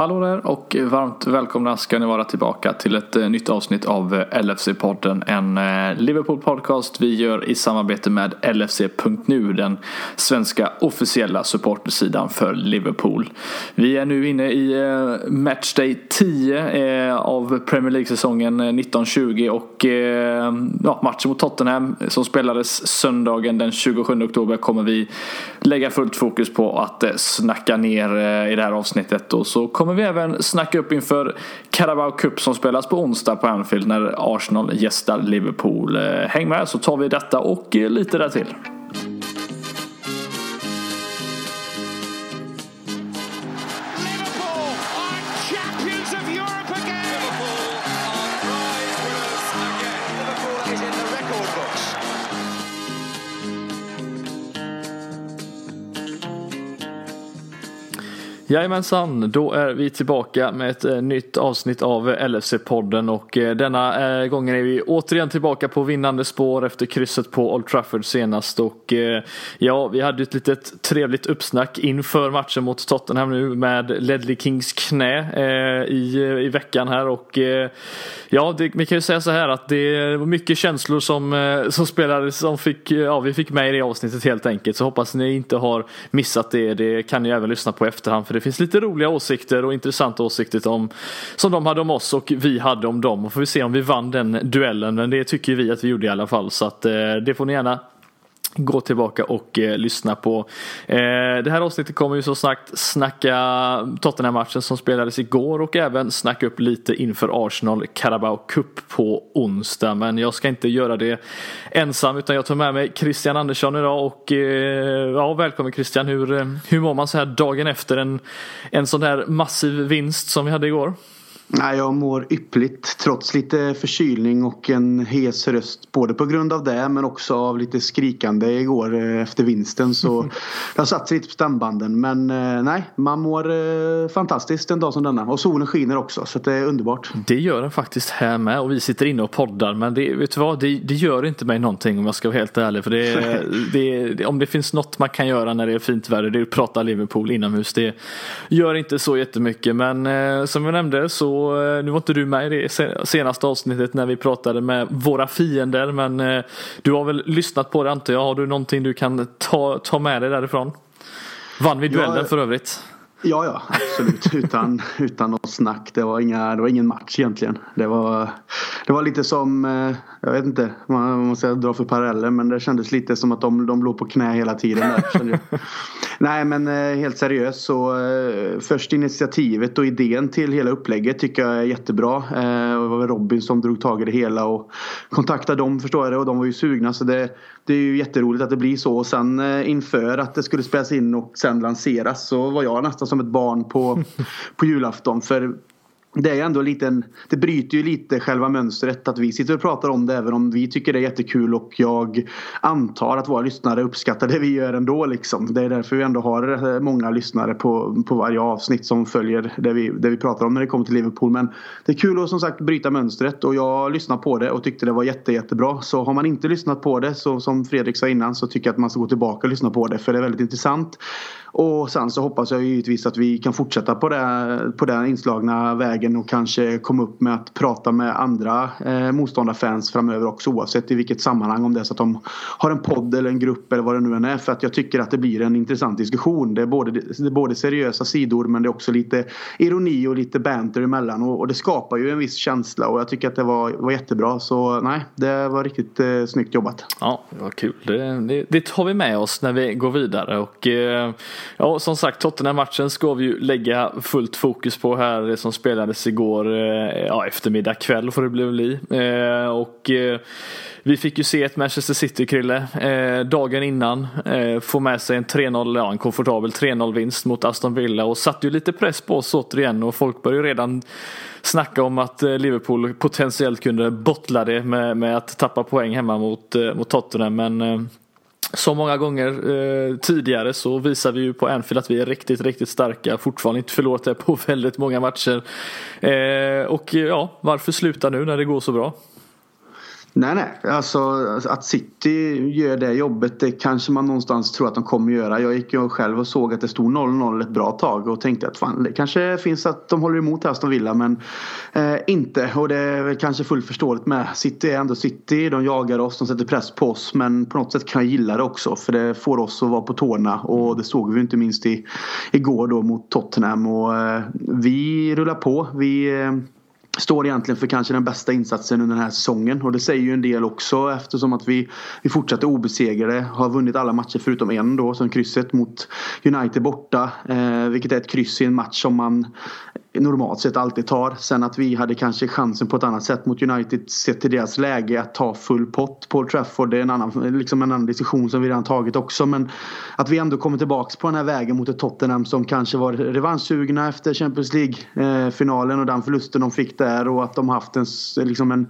Hallå där och varmt välkomna ska ni vara tillbaka till ett eh, nytt avsnitt av eh, LFC-podden. En eh, Liverpool-podcast vi gör i samarbete med LFC.nu, den svenska officiella supportersidan för Liverpool. Vi är nu inne i matchday 10 av Premier League-säsongen 1920 och ja, matchen mot Tottenham som spelades söndagen den 27 oktober kommer vi lägga fullt fokus på att snacka ner i det här avsnittet och så kommer kommer vi även snacka upp inför Carabao Cup som spelas på onsdag på Anfield när Arsenal gästar Liverpool. Eh, häng med så tar vi detta och eh, lite där Jajamensan, då är vi tillbaka med ett eh, nytt avsnitt av eh, LFC-podden och eh, denna gången är vi återigen tillbaka på vinnande spår efter krysset på Old Trafford senast och ja, vi hade ett litet trevligt uppsnack inför matchen mot Tottenham nu med Ledley Kings knä i, i veckan här och ja, det, vi kan ju säga så här att det var mycket känslor som, som spelades som fick, ja, vi fick med i det avsnittet helt enkelt så hoppas ni inte har missat det. Det kan ni även lyssna på efterhand för det finns lite roliga åsikter och intressanta åsikter om, som de hade om oss och vi hade om dem. Och får vi se om vi vann den duellen. Men det tycker vi att vi gjorde i alla fall. Så att eh, det får ni gärna gå tillbaka och eh, lyssna på. Eh, det här avsnittet kommer ju så sagt snacka Tottenham-matchen som spelades igår och även snacka upp lite inför Arsenal Carabao Cup på onsdag. Men jag ska inte göra det ensam utan jag tar med mig Christian Andersson idag och eh, ja, välkommen Christian. Hur, eh, hur mår man så här dagen efter en, en sån här massiv vinst som vi hade igår? Nej, jag mår yppligt trots lite förkylning och en hes röst. Både på grund av det men också av lite skrikande igår eh, efter vinsten. Så har satt sig lite på stämbanden. Men eh, nej, man mår eh, fantastiskt en dag som denna. Och solen skiner också så det är underbart. Det gör den faktiskt här med och vi sitter inne och poddar. Men det, vet du vad, det, det gör inte mig någonting om jag ska vara helt ärlig. För det, det, om det finns något man kan göra när det är fint väder det är att prata Liverpool inomhus. Det gör inte så jättemycket. Men som jag nämnde så Eh, nu var inte du med i det senaste avsnittet när vi pratade med våra fiender men eh, du har väl lyssnat på det antar jag. Har du någonting du kan ta, ta med dig därifrån? Vann vi duellen ja, för övrigt? Ja, ja, absolut. Utan, utan något snack. Det var, inga, det var ingen match egentligen. Det var, det var lite som, eh, jag vet inte man måste dra för paralleller men det kändes lite som att de, de låg på knä hela tiden. Där, Nej men eh, helt seriöst så eh, först initiativet och idén till hela upplägget tycker jag är jättebra. Det var Robin som drog tag i det hela och kontaktade dem förstår jag det och de var ju sugna så det, det är ju jätteroligt att det blir så och sen inför att det skulle spelas in och sen lanseras så var jag nästan som ett barn på, på julafton. För det är ändå lite det bryter ju lite själva mönstret att vi sitter och pratar om det även om vi tycker det är jättekul och jag antar att våra lyssnare uppskattar det vi gör ändå liksom. Det är därför vi ändå har många lyssnare på, på varje avsnitt som följer det vi, det vi pratar om när det kommer till Liverpool. Men det är kul att som sagt bryta mönstret och jag lyssnade på det och tyckte det var jätte, jättebra. Så har man inte lyssnat på det så som Fredrik sa innan så tycker jag att man ska gå tillbaka och lyssna på det för det är väldigt intressant. Och sen så hoppas jag givetvis att vi kan fortsätta på, det, på den inslagna vägen och kanske komma upp med att prata med andra eh, motståndarfans framöver också oavsett i vilket sammanhang. Om det är så att de har en podd eller en grupp eller vad det nu än är. För att jag tycker att det blir en intressant diskussion. Det är både, det är både seriösa sidor men det är också lite ironi och lite banter emellan. Och, och det skapar ju en viss känsla och jag tycker att det var, var jättebra. Så nej, det var riktigt eh, snyggt jobbat. Ja, det var kul. Det, det, det tar vi med oss när vi går vidare. Och eh, Ja, som sagt Tottenham-matchen ska vi ju lägga fullt fokus på här. Det som spelades igår eh, ja, eftermiddag kväll får det bli. Och eh, eh, vi fick ju se ett Manchester City, Krille, dagen innan få med sig en 3-0, ja en komfortabel 3-0 vinst mot Aston Villa och satte ju lite press på oss återigen och folk började ju redan snacka om att Liverpool potentiellt kunde bottla det med, med att tappa poäng hemma mot, mot Tottenham men så många gånger eh, tidigare så visar vi ju på Anfield att vi är riktigt, riktigt starka. Fortfarande inte förlorat det på väldigt många matcher. Eh, och ja, varför sluta nu när det går så bra? Nej, nej. Alltså att City gör det jobbet det kanske man någonstans tror att de kommer göra. Jag gick ju själv och såg att det stod 0-0 ett bra tag och tänkte att fan, det kanske finns att de håller emot Aston Villa men eh, inte. Och det är väl kanske fullt förståeligt med. City är ändå City. De jagar oss, de sätter press på oss. Men på något sätt kan jag gilla det också för det får oss att vara på tårna och det såg vi inte minst i, igår då mot Tottenham. Och eh, vi rullar på. Vi eh, står egentligen för kanske den bästa insatsen under den här säsongen. Och det säger ju en del också eftersom att vi, vi fortsatte obesegrade. Har vunnit alla matcher förutom en då, som krysset mot United borta. Eh, vilket är ett kryss i en match som man normalt sett alltid tar. Sen att vi hade kanske chansen på ett annat sätt mot United sett till deras läge att ta full pott. Paul Trafford det är en annan, liksom en annan diskussion som vi redan tagit också. Men att vi ändå kommer tillbaks på den här vägen mot ett Tottenham som kanske var revanschsugna efter Champions League-finalen och den förlusten de fick där och att de haft en, liksom en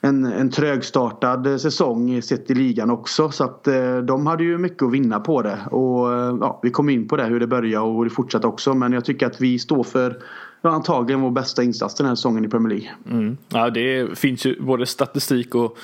en, en trögstartad säsong sett i ligan också. Så att eh, de hade ju mycket att vinna på det. Och eh, ja, vi kom in på det hur det började och det fortsatte också. Men jag tycker att vi står för antagligen vår bästa insats den här säsongen i Premier League. Mm. Ja, det finns ju både statistik och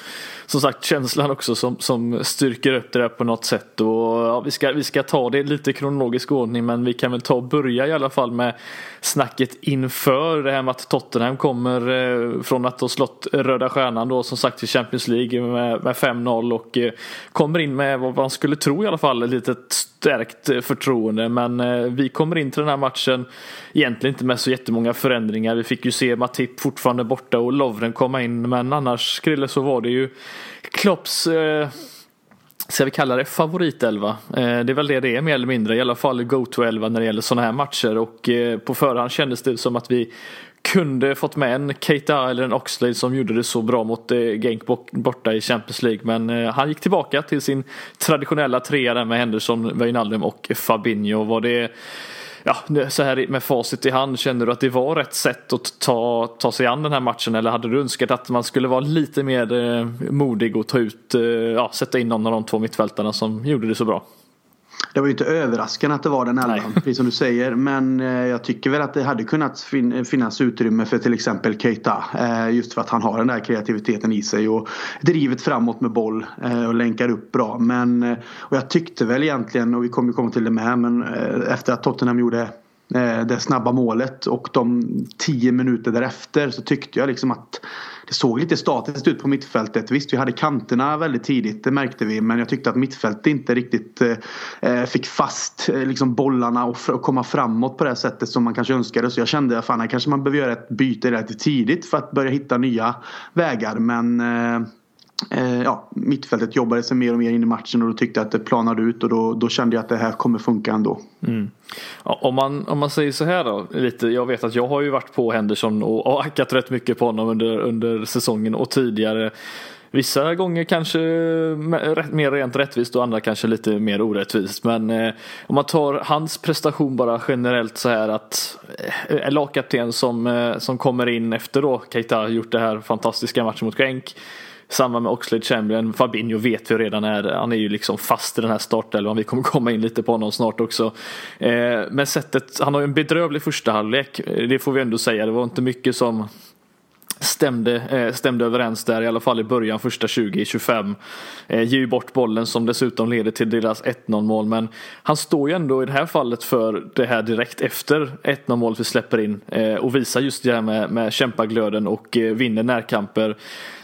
som sagt känslan också som, som styrker upp det där på något sätt. Och, ja, vi, ska, vi ska ta det lite kronologisk ordning men vi kan väl ta och börja i alla fall med snacket inför det här med att Tottenham kommer eh, från att ha slått Röda Stjärnan då som sagt i Champions League med, med 5-0 och eh, kommer in med vad man skulle tro i alla fall ett litet stärkt eh, förtroende men eh, vi kommer in till den här matchen egentligen inte med så jättemånga förändringar. Vi fick ju se Matip fortfarande borta och Lovren komma in men annars Krille så var det ju Klopps eh, Ska vi kalla det favoritelva? Eh, det är väl det det är mer eller mindre. I alla fall go-to-elva när det gäller sådana här matcher. Och eh, på förhand kändes det som att vi kunde fått med en Keita eller en Oxlade som gjorde det så bra mot eh, Genk borta i Champions League. Men eh, han gick tillbaka till sin traditionella trea där med Henderson, Wijnaldum och Fabinho. Var det ja, så här med facit i hand, känner du att det var rätt sätt att ta, ta sig an den här matchen eller hade du önskat att man skulle vara lite mer eh, modig och ta ut, eh, ja, sätta in någon av de två mittfältarna som gjorde det så bra? Det var ju inte överraskande att det var den elvan, precis som du säger. Men eh, jag tycker väl att det hade kunnat finnas utrymme för till exempel Keita. Eh, just för att han har den där kreativiteten i sig och drivet framåt med boll eh, och länkar upp bra. Men, och jag tyckte väl egentligen, och vi kommer komma till det med, men efter att Tottenham gjorde Eh, det snabba målet och de tio minuter därefter så tyckte jag liksom att det såg lite statiskt ut på mittfältet. Visst, vi hade kanterna väldigt tidigt, det märkte vi. Men jag tyckte att mittfältet inte riktigt eh, eh fick fast eh, liksom bollarna och, och, komma framåt på det sättet som man kanske önskade. Så jag kände att fan, kanske man behöver göra ett byte rätt tidigt för att börja hitta nya vägar. Men eh, Eh, ja, mittfältet jobbade sig mer och mer in i matchen och då tyckte jag att det planade ut och då, då kände jag att det här kommer funka ändå. Mm. Ja, om, man, om man säger så här då, lite, jag vet att jag har ju varit på Henderson och, och hackat rätt mycket på honom under, under säsongen och tidigare. Vissa gånger kanske mer rent rättvist och andra kanske lite mer orättvist. Men eh, om man tar hans prestation bara generellt så här att eh, lagkapten som, eh, som kommer in efter då Keita gjort det här fantastiska matchen mot Genk samma med Oxlade Chamberlain. Fabinho vet vi redan är, han är ju liksom fast i den här startelvan. Vi kommer komma in lite på honom snart också. Eh, men sättet, han har ju en bedrövlig första halvlek. Eh, det får vi ändå säga. Det var inte mycket som stämde, eh, stämde överens där i alla fall i början första 20-25. Eh, ger ju bort bollen som dessutom leder till deras 1-0 mål men han står ju ändå i det här fallet för det här direkt efter 1-0 målet vi släpper in eh, och visar just det här med, med kämpaglöden och eh, vinner närkamper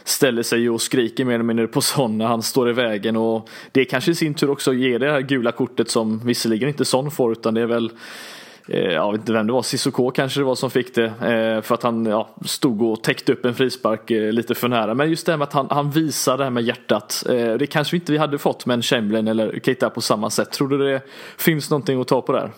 ställer sig och skriker mer eller mindre på Son när han står i vägen och det kanske i sin tur också ger det här gula kortet som visserligen inte Son får utan det är väl Eh, jag vet inte vem det var, Cissoko kanske det var som fick det. Eh, för att han ja, stod och täckte upp en frispark eh, lite för nära. Men just det här med att han, han visar det här med hjärtat. Eh, det kanske inte vi hade fått med en Chamberlain eller Keita på samma sätt. Tror du det finns någonting att ta på där?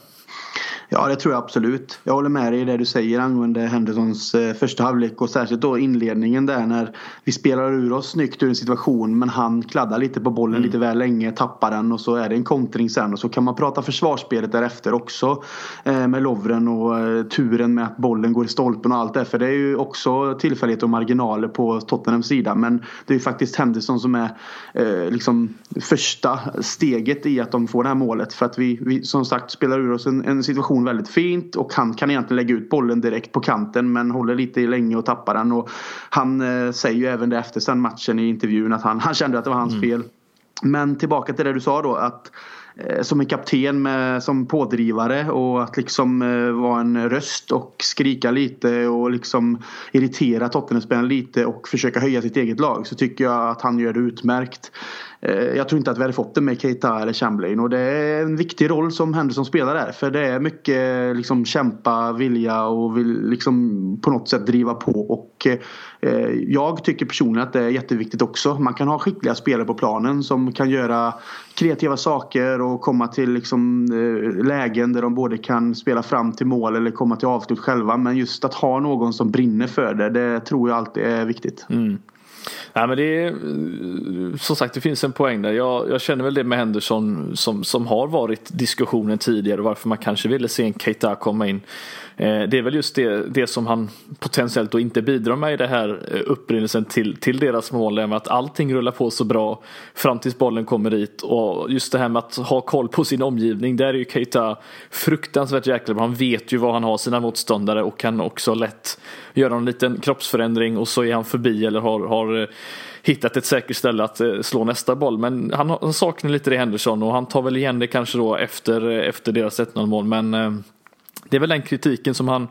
Ja det tror jag absolut. Jag håller med dig i det du säger angående Hendersons eh, första halvlek och särskilt då inledningen där när vi spelar ur oss snyggt ur en situation men han kladdar lite på bollen mm. lite väl länge, tappar den och så är det en kontring sen och så kan man prata försvarsspelet därefter också eh, med Lovren och eh, turen med att bollen går i stolpen och allt det för det är ju också tillfälligheter och marginaler på Tottenhams sida men det är ju faktiskt Henderson som är liksom första steget i att de får det här målet för att vi, vi som sagt spelar ur oss en, en situation position väldigt fint och han kan egentligen lägga ut bollen direkt på kanten men håller lite länge och tappar den. Och han eh, säger ju även det efter sen matchen i intervjun att han, han kände att det var hans mm. fel. Men tillbaka till det du sa då att Eh, som en kapten med, som pådrivare och att liksom eh, vara en röst och skrika lite och liksom irritera Tottenham lite och försöka höja sitt eget lag så tycker jag att han gör det utmärkt. Eh, jag tror inte att vi hade fått det med Keita eller Chamberlain och det är en viktig roll som Henderson spelar där för det är mycket eh, liksom kämpa, vilja och vill liksom på något sätt driva på och eh, jag tycker personligen att det är jätteviktigt också. Man kan ha skickliga spelare på planen som kan göra kreativa saker och komma till liksom eh, lägen där de både kan spela fram till mål eller komma till avslut själva men just att ha någon som brinner för det, det tror jag alltid är viktigt. Mm. Nej, men det är, eh, som sagt det finns en poäng där. Jag, jag, känner väl det med Henderson som, som har varit diskussionen tidigare varför man kanske ville se en Keita komma in. Eh, det är väl just det, det som han potentiellt då inte bidrar med i det här eh, upprinnelsen till, till deras mål. Med att allting rullar på så bra fram tills bollen kommer dit. Och just det här med att ha koll på sin omgivning. Där är ju Keita fruktansvärt jäkla bra. Han vet ju var han har sina motståndare och kan också lätt göra en liten kroppsförändring och så är han förbi eller har, har eh, hittat ett säkert ställe att slå nästa boll. Men han, han saknar lite det Henderson och han tar väl igen det kanske då efter, efter deras 1-0 mål. Men det är väl den kritiken som han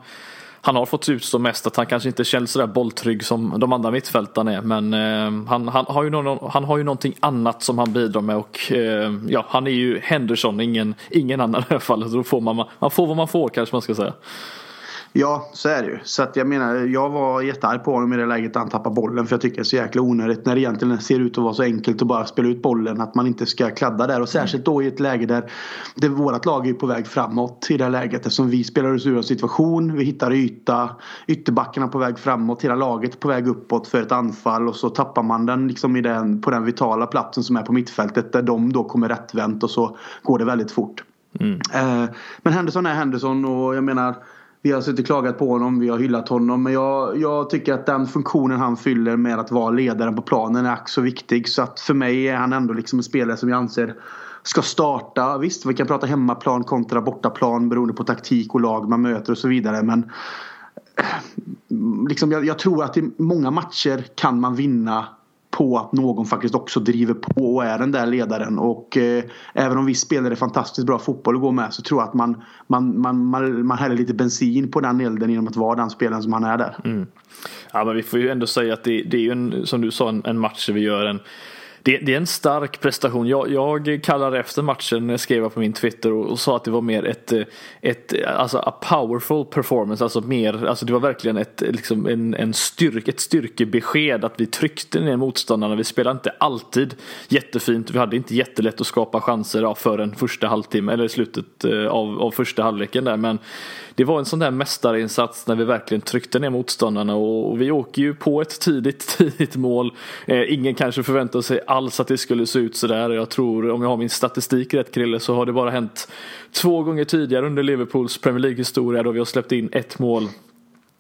han har fått utstå mest att han kanske inte känns sådär bolltrygg som de andra mittfältarna är. Men eh, han, han, har ju någon, han har ju någonting annat som han bidrar med och eh, ja, han är ju Henderson, ingen, ingen annan i alla fall. Så då får man, man får vad man får kanske man ska säga. Ja, så är det ju. Så att jag menar, jag var jättearg på honom i det läget han tappar bollen. För jag tycker det är så jäkla onödigt när det egentligen ser ut att vara så enkelt att bara spela ut bollen. Att man inte ska kladda där. Och särskilt då i ett läge där det, vårat lag är på väg framåt i det läget. Eftersom vi spelar oss ur en situation. Vi hittar yta. Ytterbackarna på väg framåt. Hela laget på väg uppåt för ett anfall. Och så tappar man den liksom i den, på den vitala platsen som är på mittfältet. Där de då kommer rättvänt och så går det väldigt fort. Mm. Eh, men Henderson är Henderson och jag menar vi har suttit och klagat på honom, vi har hyllat honom. Men jag, jag tycker att den funktionen han fyller med att vara ledaren på planen är så viktig. Så att för mig är han ändå liksom en spelare som jag anser ska starta. Visst, vi kan prata hemmaplan kontra bortaplan beroende på taktik och lag man möter och så vidare. Men eh, liksom, jag, jag tror att i många matcher kan man vinna på att någon faktiskt också driver på och är den där ledaren. Och eh, även om vi spelar fantastiskt bra fotboll att gå med så tror jag att man, man, man, man, man häller lite bensin på den elden genom att vara den spelaren som han är där. Mm. Ja men vi får ju ändå säga att det, det är ju en, som du sa en, en match där vi gör en det, det, är en stark prestation. Jag, jag kallade efter matchen, skrev jag på min Twitter och, och, sa att det var mer ett, ett alltså a powerful performance. Alltså mer, alltså det var verkligen ett, liksom en, en styrk, ett styrkebesked att vi tryckte ner motståndarna. Vi spelade inte alltid jättefint. Vi hade inte jättelätt att skapa chanser ja, för en första halvtimme eller slutet eh, av, av första halvleken där. Men det var en sån där mästarinsats när vi verkligen tryckte ner motståndarna och vi åker ju på ett tidigt, tidigt mål. Eh, ingen kanske förväntar sig alls att det skulle se ut sådär. Jag tror, om jag har min statistik rätt Krille, så har det bara hänt två gånger tidigare under Liverpools Premier League historia då vi har släppt in ett mål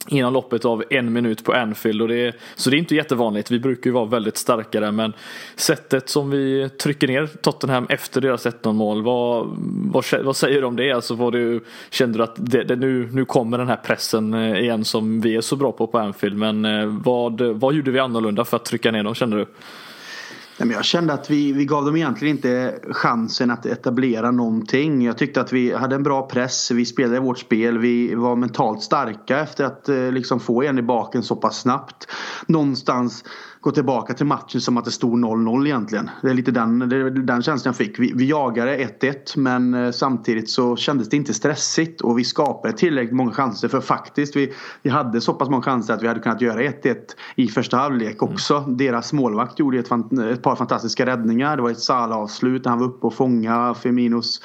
inom loppet av en minut på Anfield. Och det är, så det är inte jättevanligt. Vi brukar ju vara väldigt starka där. Men sättet som vi trycker ner Tottenham efter deras 1-0 mål. Vad, vad, vad, säger du om det? Alltså var det, kände du att det, det, nu, nu kommer den här pressen eh, igen som vi är så bra på på Anfield. Men eh, vad, vad gjorde vi annorlunda för att trycka ner dem känner du? Jag kände att vi, vi gav dem egentligen inte chansen att etablera någonting. Jag tyckte att vi hade en bra press. Vi spelade vårt spel. Vi var mentalt starka efter att eh, liksom få en i baken så pass snabbt. Någonstans gå tillbaka till matchen som att det stod 0-0 egentligen. Det är lite den, det är den känslan jag fick. Vi, vi jagade 1-1 men eh, samtidigt så kändes det inte stressigt och vi skapade tillräckligt många chanser för faktiskt vi, vi hade så pass många chanser att vi hade kunnat göra 1-1 i första halvlek mm. också. Mm. Deras målvakt gjorde ett, ett par fantastiska räddningar. Det var ett Salah-avslut när han var uppe och fångade Feminos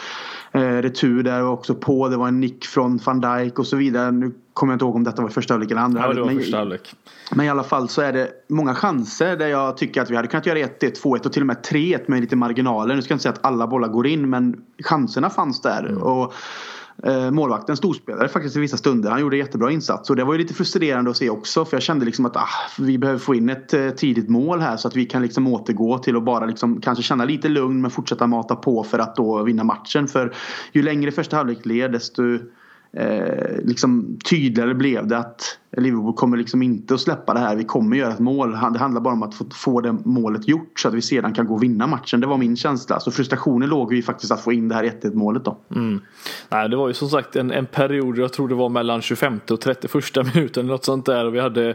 eh, retur där och också på. Det var en nick från van Dijk och så vidare. Nu kommer jag inte ihåg om detta var första halvlek eller andra ja, det var första halvlek. Men i alla fall så är det många chanser där jag tycker att vi hade kunnat göra 1-1, 2-1 och till och med 3-1 med lite marginaler. Nu ska jag inte säga att alla bollar går in men chanserna fanns där. Mm. Och eh, Målvakten storspelare faktiskt i vissa stunder. Han gjorde jättebra insats och det var ju lite frustrerande att se också för jag kände liksom att ah, vi behöver få in ett eh, tidigt mål här så att vi kan liksom återgå till att bara liksom kanske känna lite lugn men fortsätta mata på för att då vinna matchen. För ju längre första halvlek led desto eh, liksom tydligare blev det att Liverpool kommer liksom inte att släppa det här. Vi kommer göra ett mål. Det handlar bara om att få, få det målet gjort så att vi sedan kan gå och vinna matchen. Det var min känsla. Så frustrationen låg ju faktiskt att få in det här 1-1 målet då. Mm. Nej, det var ju som sagt en, en period, jag tror det var mellan 25 och 31 minuten något sånt där. Och vi hade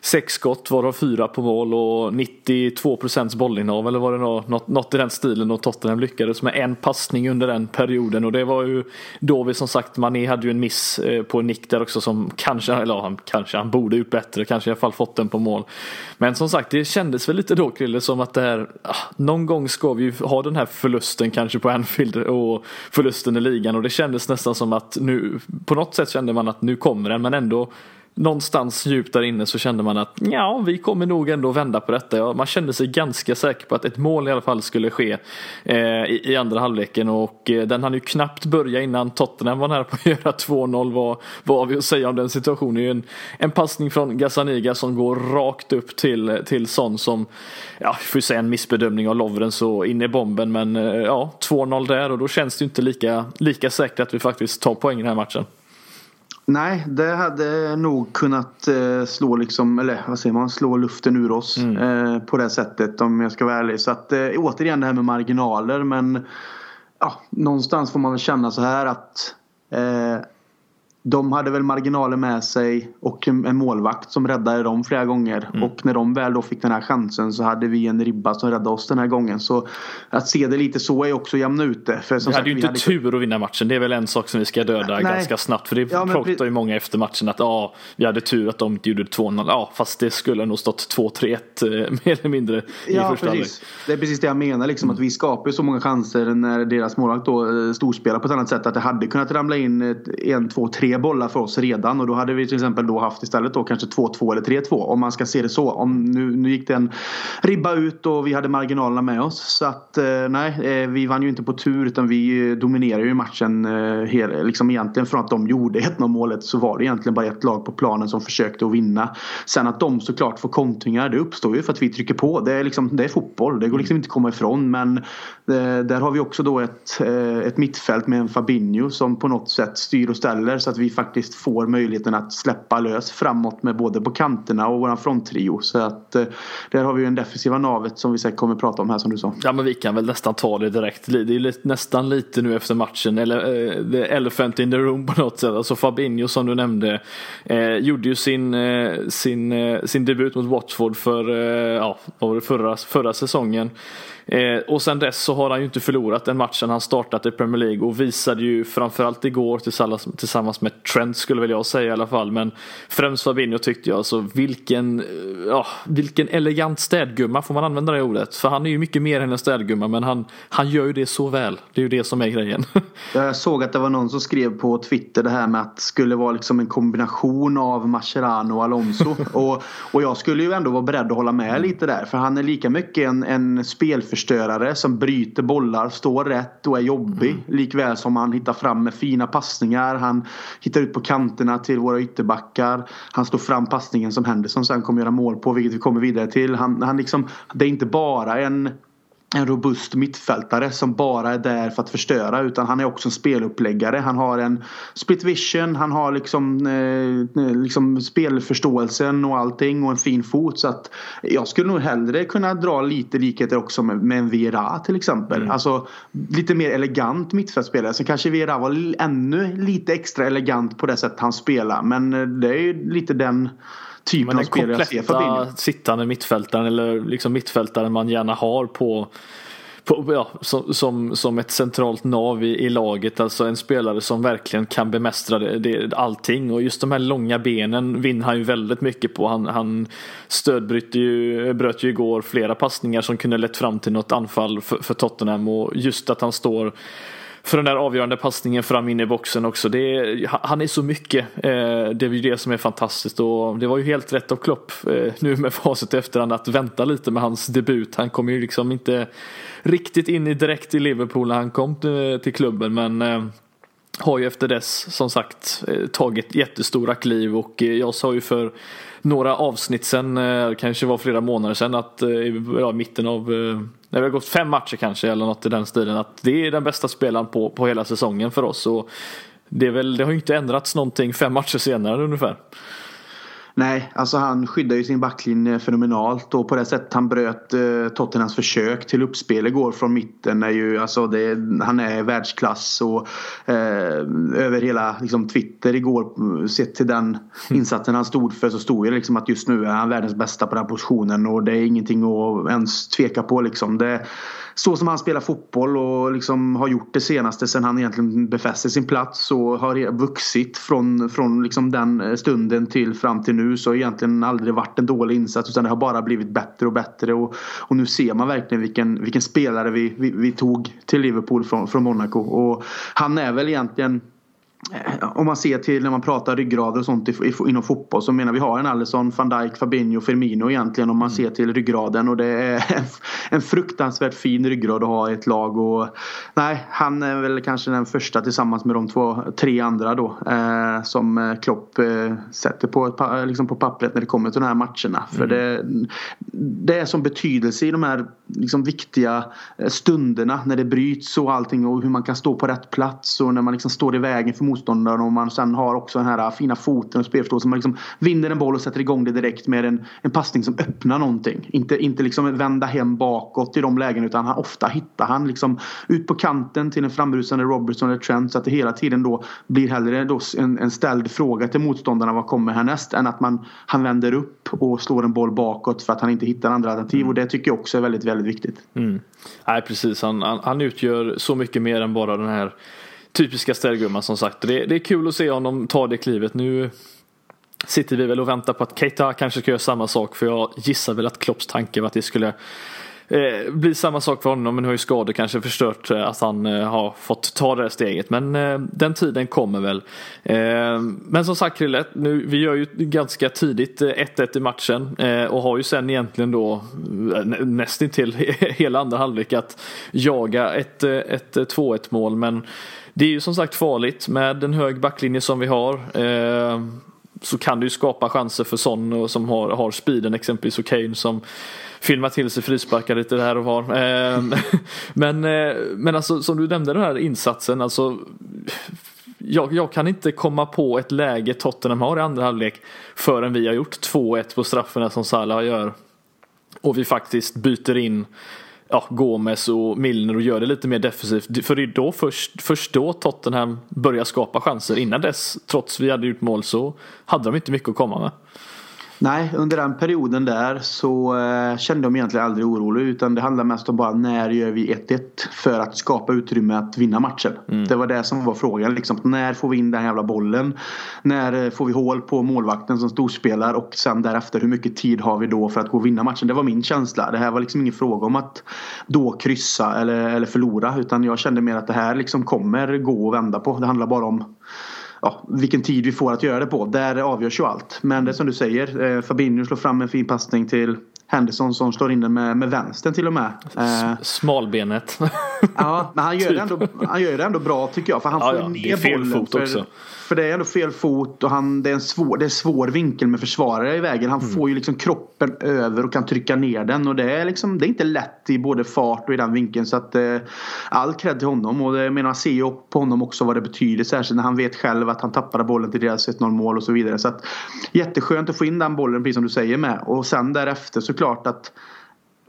sex skott varav fyra på mål och 92 procents bollinnehav eller var det. Något, något i den stilen och Tottenham lyckades med en passning under den perioden och det var ju då vi som sagt Mané hade ju en miss eh, på en nick där också som kanske, eller han kanske han borde gjort bättre, kanske i alla fall fått den på mål. Men som sagt det kändes väl lite då Krille som att det här, ah, någon gång ska vi ju ha den här förlusten kanske på Anfield och förlusten i ligan och det kändes nästan som att nu, på något sätt kände man att nu kommer den men ändå någonstans djupt där inne så kände man att ja, vi kommer nog ändå vända på detta. Man kände sig ganska säker på att ett mål i alla fall skulle ske eh, i, i, andra halvleken och eh, den hann ju knappt börja innan Tottenham var nära på att göra 2-0. Vad, vad har vi att säga om den situationen? Det är ju en, en passning från Gazzaniga som går rakt upp till, till Son som, ja, vi får säga en missbedömning av Lovren så in i bomben men eh, ja, 2-0 där och då känns det ju inte lika, lika säkert att vi faktiskt tar poäng i den här matchen. Nej, det hade nog kunnat eh, slå liksom, eller vad säger man, slå luften ur oss mm. eh, på det sättet om jag ska vara ärlig. Så att eh, återigen det här med marginaler men ja, någonstans får man väl känna så här att eh, de hade väl marginaler med sig och en målvakt som räddade dem flera gånger. Mm. Och när de väl då fick den här chansen så hade vi en ribba som räddade oss den här gången. Så att se det lite så är också jämna ute. För som vi hade ju inte hade... tur att vinna matchen. Det är väl en sak som vi ska döda Nej. ganska snabbt. För det ja, pratar ju många efter matchen att ja, vi hade tur att de inte gjorde 2-0. Ja, fast det skulle nog stått 2-3-1 eh, mer eller mindre i ja, första halvlek. Det är precis det jag menar. Liksom, mm. att vi skapar så många chanser när deras målvakt då eh, storspelar på ett annat sätt. Att det hade kunnat ramla in en, två, tre bollar för oss redan och då hade vi till exempel då haft istället då kanske 2-2 eller 3-2 om man ska se det så. Om nu, nu gick det en ribba ut och vi hade marginalerna med oss. Så att eh, nej, eh, vi vann ju inte på tur utan vi eh, dominerade ju matchen eh, liksom egentligen från att de gjorde 1-0 målet så var det egentligen bara ett lag på planen som försökte att vinna. Sen att de såklart får kontringar det uppstår ju för att vi trycker på. Det är, liksom, det är fotboll, det går liksom inte att komma ifrån men eh, där har vi också då ett, eh, ett mittfält med en Fabinho som på något sätt styr och ställer så att att vi faktiskt får möjligheten att släppa lös framåt med både på kanterna och våran fronttrio. Så att eh, där har vi ju en defensiva navet som vi säkert kommer att prata om här som du sa. Ja men vi kan väl nästan ta det direkt. Det är nästan lite nu efter matchen, eller eh, the elephant in the room på något sätt. Alltså Fabinho som du nämnde eh, gjorde ju sin, eh, sin, eh, sin debut mot Watford för, ja, vad var det, förra, förra säsongen. Eh, och sen dess så har han ju inte förlorat en match sedan han startat i Premier League och visade ju framförallt igår tillsammans, tillsammans med Trent skulle väl jag säga i alla fall. Men främst Fabinho tyckte jag alltså vilken, eh, ja, vilken elegant städgumma får man använda det ordet? För han är ju mycket mer än en städgumma men han, han gör ju det så väl. Det är ju det som är grejen. jag såg att det var någon som skrev på Twitter det här med att det skulle vara liksom en kombination av Mascherano och Alonso. Och, och jag skulle ju ändå vara beredd att hålla med lite där för han är lika mycket en, en spelförståelse spelförstörare som bryter bollar, står rätt och är jobbig. Mm. Likväl som han hittar fram med fina passningar. Han hittar ut på kanterna till våra ytterbackar. Han står fram passningen som Henderson sen kommer göra mål på, vilket vi kommer vidare till. Han, han liksom, det är inte bara en en robust mittfältare som bara är där för att förstöra utan han är också en speluppläggare. Han har en split vision, han har liksom, eh, liksom spelförståelsen och allting och en fin fot. Så att jag skulle nog hellre kunna dra lite likheter också med, med en Vera till exempel. Mm. Alltså lite mer elegant mittfältspelare. Sen kanske Vera var ännu lite extra elegant på det sätt han spelar men det är ju lite den typen av spelare jag ser Fabinho. sittande mittfältaren eller liksom mittfältaren man gärna har på på, ja, som, som, som ett centralt nav i, i, laget. Alltså en spelare som verkligen kan bemästra det, det, allting. Och just de här långa benen vinner han ju väldigt mycket på. Han, han stödbröt ju, bröt ju igår flera passningar som kunde lett fram till något anfall för, för Tottenham. Och just att han står för den där avgörande passningen fram in i boxen också. Det är, han är så mycket. Eh, det är ju det som är fantastiskt och det var ju helt rätt av Klopp eh, nu med facit efterhand att vänta lite med hans debut. Han kom ju liksom inte riktigt in i direkt i Liverpool när han kom till klubben men eh, har ju efter dess som sagt tagit jättestora kliv och jag sa ju för några avsnitt sen, kanske var flera månader sedan att i mitten av när vi har gått fem matcher kanske eller något i den stilen att det är den bästa spelaren på, på hela säsongen för oss. Och det, är väl, det har ju inte ändrats någonting fem matcher senare ungefär. Nej, alltså han skyddar ju sin backlinje fenomenalt och på det sättet han bröt eh, Tottenhams försök till uppspel igår från mitten är ju alltså det, han är världsklass och eh, över hela liksom, Twitter igår sett till den insatsen han stod för så stod det liksom att just nu är han världens bästa på den positionen och det är ingenting att ens tveka på liksom. Det, så som han spelar fotboll och liksom har gjort det senaste sen han egentligen befäste sin plats och har vuxit från, från liksom den eh, stunden till fram till nu så har egentligen aldrig varit en dålig insats utan det har bara blivit bättre och bättre och, och nu ser man verkligen vilken, vilken spelare vi, vi, vi tog till Liverpool från, från Monaco och han är väl egentligen om man ser till när man pratar ryggrader och sånt inom fotboll så menar vi har en Alisson, van Dijk, Fabinho, Firmino egentligen om man mm. ser till ryggraden och det är en fruktansvärt fin ryggrad att ha i ett lag och nej, han är väl kanske den första tillsammans med de två, tre andra då eh, som eh, Klopp eh, sätter på, ett, liksom på pappret när det kommer till de här matcherna. För mm. det, det är som betydelse i de här liksom viktiga eh, stunderna när det bryts och allting och hur man kan stå på rätt plats och när man liksom står i vägen för motståndaren och man sen har också den här fina foten och spelförståelsen. Man liksom vinner en boll och sätter igång det direkt med en, en passning som öppnar någonting. Inte, inte liksom vända hem bakåt i de lägena utan han, ofta hittar han liksom ut på kanten till en framrusande Robertson eller Trent så att det hela tiden då blir hellre då en, en ställd fråga till motståndarna vad kommer härnäst än att man, han vänder upp och slår en boll bakåt för att han inte hittar andra alternativ mm. och det tycker jag också är väldigt, väldigt viktigt. Mm. Nej precis, han, han, han utgör så mycket mer än bara den här typiska ställgumman som sagt. Det, det är kul att se honom ta det klivet. Nu sitter vi väl och väntar på att Keita kanske ska göra samma sak för jag gissar väl att Klopps tanke var att det skulle eh, bli samma sak för honom men nu har ju skador kanske förstört eh, att han eh, har fått ta det här steget. Men eh, den tiden kommer väl. Eh, men som sagt Krille, nu, vi gör ju ganska tidigt 1-1 eh, i matchen eh, och har ju sen egentligen då eh, nästintill hela andra halvlek att jaga ett, ett 2-1 mål. Men det är ju som sagt farligt med en hög backlinje som vi har eh, så kan det ju skapa chanser för Son som har, har speeden exempelvis och Kane som filmar till sig frisparkar lite där och var. Eh, men, eh, men alltså som du nämnde den här insatsen, alltså jag, jag, kan inte komma på ett läge Tottenham har i andra halvlek förrän vi har gjort 2-1 på straffarna som Salah gör. Och vi faktiskt byter in ja, Gomes och Milner och gör det lite mer defensivt. För det är då först, först då Tottenham börjar skapa chanser. Innan dess, trots vi hade gjort mål, så hade de inte mycket att komma med. Nej, under den perioden där så eh, kände de egentligen aldrig orolig utan det handlade mest om bara när gör vi 1-1 för att skapa utrymme att vinna matchen. Mm. Det var det som var frågan. Liksom. När får vi in den jävla bollen? När eh, får vi hål på målvakten som storspelar och sen därefter hur mycket tid har vi då för att gå och vinna matchen? Det var min känsla. Det här var liksom ingen fråga om att då kryssa eller, eller förlora utan jag kände mer att det här liksom kommer gå att vända på. Det handlar bara om ja, vilken tid vi får att göra det på. Där avgörs ju allt. Men det är som du säger, eh, Fabinho slår fram en fin passning till Henderson som slår in den med, med vänstern till och med. Smalbenet. ja, men han gör, det ändå, han gör det ändå bra tycker jag. För han ja, får ja, ner fel bollen. Fot för, också. För det är ändå fel fot och han, det, är en svår, det är svår vinkel med försvarare i vägen. Han mm. får ju liksom kroppen över och kan trycka ner den. Och det är, liksom, det är inte lätt i både fart och i den vinkeln. Så att eh, all cred till honom. Och det, jag menar, man ser ju på honom också vad det betyder. Särskilt när han vet själv att han tappade bollen till deras 1-0 mål och så vidare. Så att, jätteskönt att få in den bollen precis som du säger med. Och sen därefter såklart att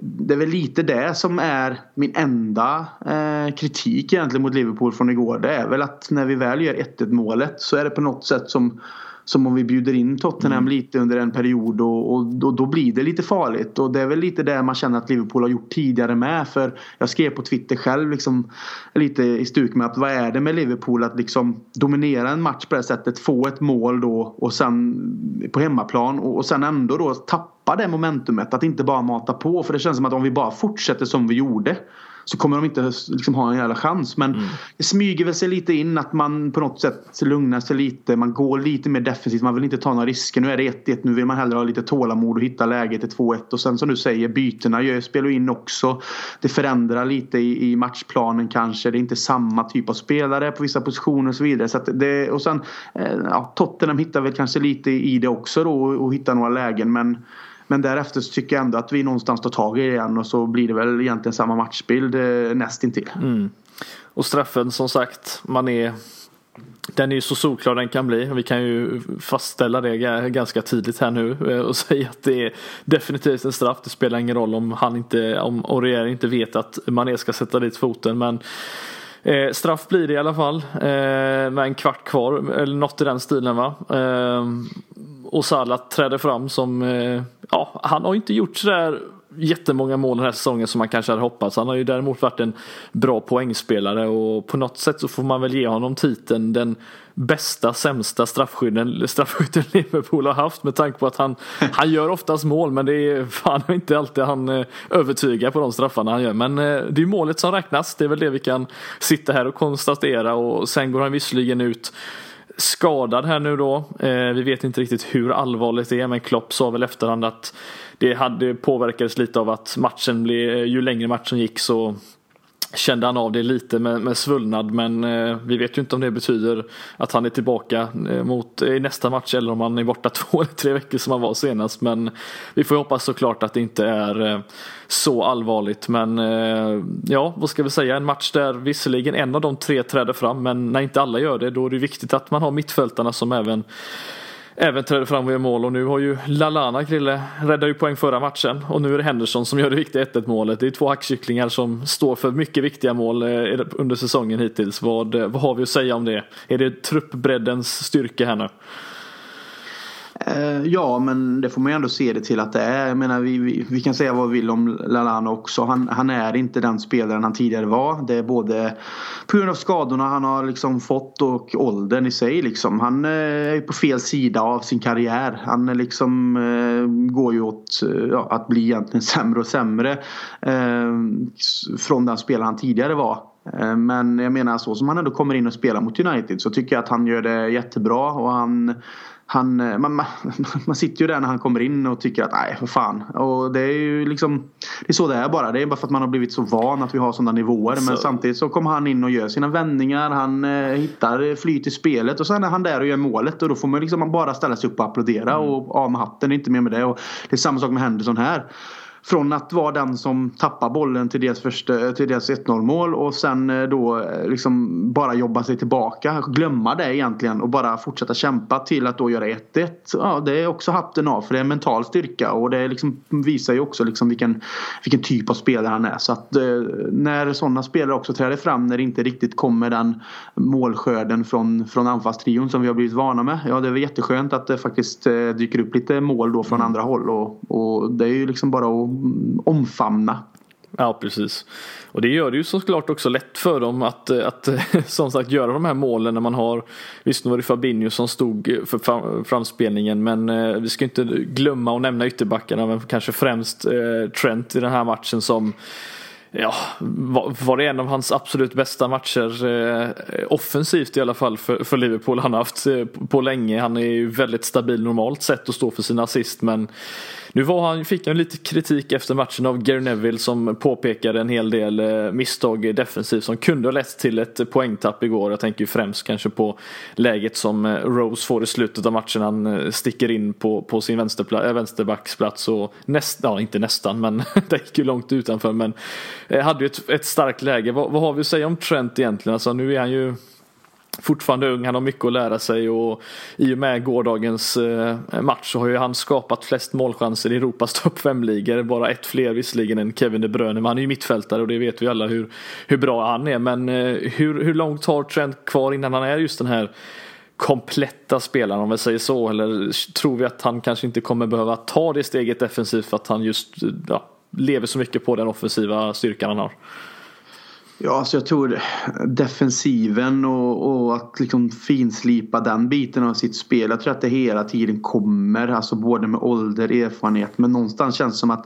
det är väl lite det som är min enda eh, kritik egentligen mot Liverpool från igår. Det är väl att när vi väl gör 1-1 målet så är det på något sätt som som om vi bjuder in Tottenham mm. lite under en period och, och, och, då blir det lite farligt. Och det är väl lite det man känner att Liverpool har gjort tidigare med. För jag skrev på Twitter själv liksom, lite i stuk med att vad är det med Liverpool att liksom dominera en match på det sättet. Få ett mål då och sen på hemmaplan och, och sen ändå då tappa det momentumet. Att inte bara mata på. För det känns som att om vi bara fortsätter som vi gjorde så kommer de inte liksom ha en jävla chans. Men mm. det smyger väl sig lite in att man på något sätt lugnar sig lite. Man går lite mer defensivt. Man vill inte ta några risker. Nu är det 1-1. Nu vill man hellre ha lite tålamod och hitta läget till 2-1. Och sen som du säger bytena gör, spelar in också. Det förändrar lite i, i, matchplanen kanske. Det är inte samma typ av spelare på vissa positioner och så vidare. Så det, och sen eh, ja, Tottenham hittar väl kanske lite i det också då och, och hittar några lägen. Men men därefter så tycker jag ändå att vi någonstans tar tag i det igen och så blir det väl egentligen samma matchbild eh, nästintill. Mm. Och straffen som sagt, man är den är ju så solklar den kan bli. Vi kan ju fastställa det ganska tidigt här nu eh, och säga att det är definitivt en straff. Det spelar ingen roll om han inte, om Aurier inte vet att Mané ska sätta dit foten. Men eh, straff blir det i alla fall. Eh, med en kvart kvar, eller något i den stilen va. Eh, och Salah träder fram som, eh, ja han har inte gjort sådär jättemånga mål den här säsongen som man kanske hade hoppats. Han har ju däremot varit en bra poängspelare och på något sätt så får man väl ge honom titeln den bästa sämsta straffskytten, straffskytten Liverpool har haft med tanke på att han, han gör oftast mål men det är fan inte alltid han eh, övertygar på de straffarna han gör. Men eh, det är målet som räknas. Det är väl det vi kan sitta här och konstatera och sen går han visserligen ut skadad här nu då. Eh, vi vet inte riktigt hur allvarligt det är men Klopp sa väl efterhand att det hade påverkades lite av att matchen blev, ju längre matchen gick så kände han av det lite med, med svullnad men eh, vi vet ju inte om det betyder att han är tillbaka eh, mot, eh, i nästa match eller om han är borta två eller tre veckor som han var senast. Men vi får ju hoppas såklart att det inte är eh, så allvarligt. Men eh, ja vad ska vi säga? En match där visserligen en av de tre träder fram men när inte alla gör det då är det viktigt att man har mittfältarna som även även träder fram och gör mål och nu har ju Lalana Krille räddade ju poäng förra matchen och nu är det Henderson som gör det viktiga 1-1 målet. Det är två hackkycklingar som står för mycket viktiga mål eh, under säsongen hittills. Vad, eh, vad har vi att säga om det? Är det truppbreddens styrka här nu? Eh, ja, men det får man ju ändå se det till att det är. Jag menar, vi, vi, vi kan säga vad vi vill om Lalana också. Han, han, är inte den spelaren han tidigare var. Det är både på grund av skadorna han har liksom fått och åldern i sig. Liksom. Han eh, är på fel sida av sin karriär. Han eh, liksom, går ju åt ja, att bli egentligen sämre och sämre eh, från den spelare han tidigare var. Men jag menar så som han ändå kommer in och spelar mot United så tycker jag att han gör det jättebra och han han, eh, man, man, man, sitter ju där när han kommer in och tycker att nej för fan. Och det är ju liksom Det är så det är bara. Det är bara för att man har blivit så van att vi har sådana nivåer. Så. Men samtidigt så kommer han in och gör sina vändningar. Han eh, hittar flyt i spelet och sen är han där och gör målet. Och då får man liksom bara ställa sig upp och applådera mm. och av med hatten. Det är inte mer med det. Och det är samma sak med Henderson här från att vara den som tappar bollen till deras, första, till deras 1-0 mål och sen eh, då eh, liksom bara jobba sig tillbaka. Glömma det egentligen och bara fortsätta kämpa till att då göra 1-1. Ja, det är också hatten av för det är en mental styrka och det liksom visar ju också liksom vilken, vilken typ av spelare han är. Så att eh, när sådana spelare också träder fram när det inte riktigt kommer den målskörden från, från anfallstrion som vi har blivit vana med. Ja, det är väl jätteskönt att det faktiskt dyker upp lite mål då från mm. andra håll och, och det är ju liksom bara att omfamna. Ja precis. Och det gör det ju såklart också lätt för dem att, att som sagt göra de här målen när man har Visst nu var det Fabinho som stod för framspelningen men eh, vi ska inte glömma att nämna ytterbackarna men kanske främst eh, Trent i den här matchen som Ja, var det en av hans absolut bästa matcher eh, offensivt i alla fall för, för Liverpool han har haft eh, på länge. Han är ju väldigt stabil normalt sett att stå för sina assist men nu var han, fick han lite kritik efter matchen av Gary Neville som påpekade en hel del eh, misstag defensivt som kunde ha lett till ett poängtapp igår. Jag tänker ju främst kanske på läget som eh, Rose får i slutet av matchen. Han eh, sticker in på, på sin vänsterpla, vänsterbacksplats och nästan, ja inte nästan men det gick ju långt utanför men hade ju ett, ett starkt läge. Vad, vad har vi att säga om Trent egentligen? Alltså nu är han ju fortfarande ung, han har mycket att lära sig och i och med gårdagens eh, match så har ju han skapat flest målchanser i Europas topp 5-ligor. Bara ett fler visserligen än Kevin De Bruyne, men han är ju mittfältare och det vet vi alla hur, hur bra han är. Men eh, hur, hur långt har Trent kvar innan han är just den här kompletta spelaren om vi säger så? Eller tror vi att han kanske inte kommer behöva ta det steget defensivt för att han just eh, ja, lever så mycket på den offensiva styrkan han har? Ja, alltså jag tror defensiven och, och, att liksom finslipa den biten av sitt spel. Jag tror att det hela tiden kommer, alltså både med ålder, erfarenhet. Men någonstans känns det som att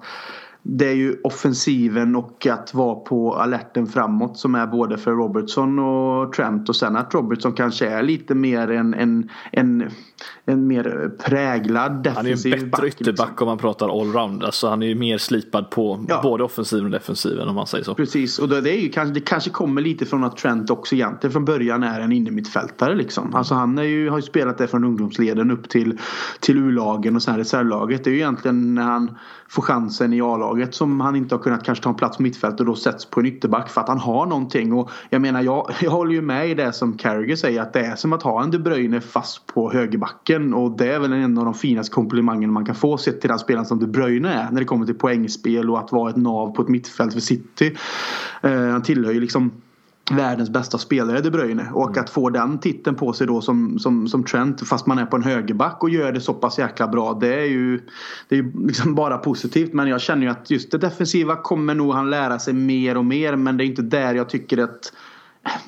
det är ju offensiven och att vara på alerten framåt som är både för Robertson och Trent och sen att Robertson kanske är lite mer en, en, en, en mer präglad defensiv Han är en bättre liksom. ytterback liksom. om man pratar allround. Alltså han är ju mer slipad på ja. både offensiven och defensiven om man säger så. Precis och det, är ju kanske, det kanske kommer lite från att Trent också egentligen från början är en innermittfältare liksom. Alltså han är ju, har ju spelat det från ungdomsleden upp till, till U-lagen och sen reservlaget. Det är ju egentligen när han får chansen i A-laget laget som han inte har kunnat kanske ta en plats på mittfältet och då sätts på en ytterback för att han har någonting. Och jag menar jag, jag håller ju med i det som Carragher säger att det är som att ha en De Bruyne fast på högerbacken och det är väl en av de finaste komplimangerna man kan få sett till den spelaren som De Bruyne är när det kommer till poängspel och att vara ett nav på ett mittfält för City. Eh, han tillhör ju liksom världens bästa spelare De Bruyne och mm. att få den titeln på sig då som, som, som Trent fast man är på en högerback och gör det så pass jäkla bra det är ju det är liksom bara positivt men jag känner ju att just det defensiva kommer nog han lära sig mer och mer men det är inte där jag tycker att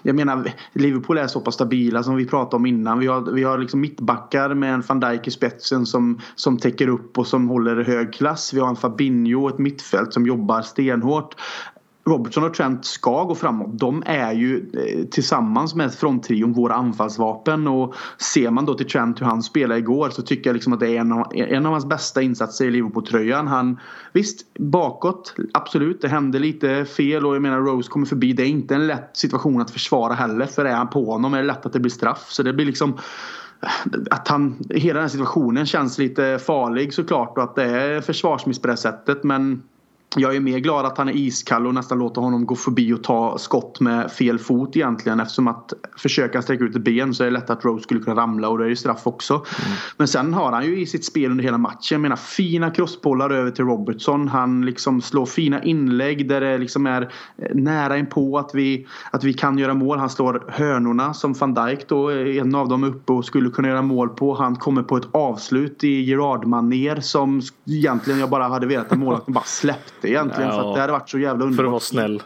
jag menar Liverpool är så pass stabila som vi pratade om innan. Vi har, vi har liksom mittbackar med en van Dijk i spetsen som, som täcker upp och som håller hög klass. Vi har en Fabinho ett mittfält som jobbar stenhårt. Robertson och Trent ska gå framåt. De är ju eh, tillsammans med fronttrion våra anfallsvapen. Och ser man då till Trent hur han spelade igår så tycker jag liksom att det är en av, en av hans bästa insatser i Liverpool-tröjan. Han, visst, bakåt, absolut, det hände lite fel och jag menar Rose kommer förbi. Det är inte en lätt situation att försvara heller. För är han på honom är det lätt att det blir straff. Så det blir liksom eh, att han, hela den här situationen känns lite farlig såklart och att det är försvarsmiss på det sättet. Men jag är mer glad att han är iskall och nästan låter honom gå förbi och ta skott med fel fot egentligen eftersom att försöka sträcka ut ett ben så är det lätt att Rose skulle kunna ramla och det är ju straff också. Mm. Men sen har han ju i sitt spel under hela matchen, jag menar fina crossbollar över till Robertson. Han liksom slår fina inlägg där det liksom är nära inpå att vi, att vi kan göra mål. Han slår hörnorna som van Dijk då, en av dem uppe och skulle kunna göra mål på. Han kommer på ett avslut i Gerard-manér som egentligen jag bara hade velat att målvakten bara släppte inte egentligen. Ja, för att det hade varit så jävla underbart. För att vara snäll.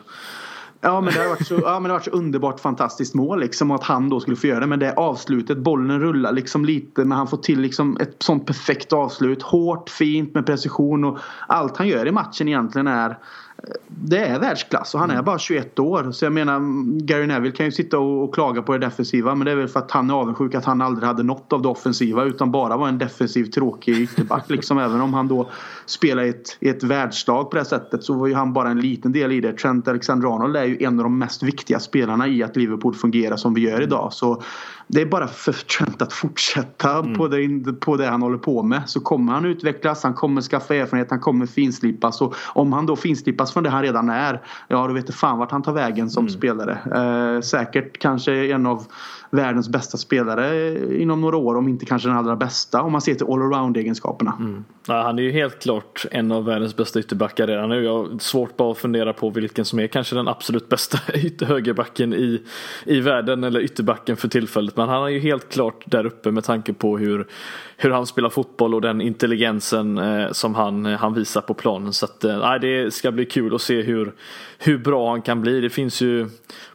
Ja men det har varit så, ja, men det har varit så underbart fantastiskt mål liksom. att han då skulle få göra det. Men det avslutet, bollen rullar liksom lite. Men han får till liksom ett sånt perfekt avslut. Hårt, fint med precision. Och allt han gör i matchen egentligen är det är världsklass och han är mm. bara 21 år. Så jag menar Gary Neville kan ju sitta och, och, klaga på det defensiva men det är väl för att han är avundsjuk att han aldrig hade något av det offensiva utan bara var en defensiv tråkig ytterback. liksom, även om han då spelar i ett, ett världslag på det sättet så var ju han bara en liten del i det. Trent Alexander-Arnold är ju en av de mest viktiga spelarna i att Liverpool fungerar som vi gör idag. Så det är bara för Trent att fortsätta mm. på, det, på det han håller på med. Så kommer han utvecklas, han kommer skaffa erfarenhet, han kommer finslipas. Och om han då finslipas från det han redan är, ja då vet du fan vart han tar vägen som mm. spelare. Eh, säkert kanske en av världens bästa spelare inom några år, om inte kanske den allra bästa om man ser till allround egenskaperna. Mm. Ja, han är ju helt klart en av världens bästa ytterbackar redan nu. Jag har svårt bara att fundera på vilken som är kanske den absolut bästa högerbacken i, i världen eller ytterbacken för tillfället. Men han är ju helt klart där uppe med tanke på hur, hur han spelar fotboll och den intelligensen eh, som han, eh, han visar på planen. Så att, eh, det ska bli kul att se hur, hur bra han kan bli. Det finns ju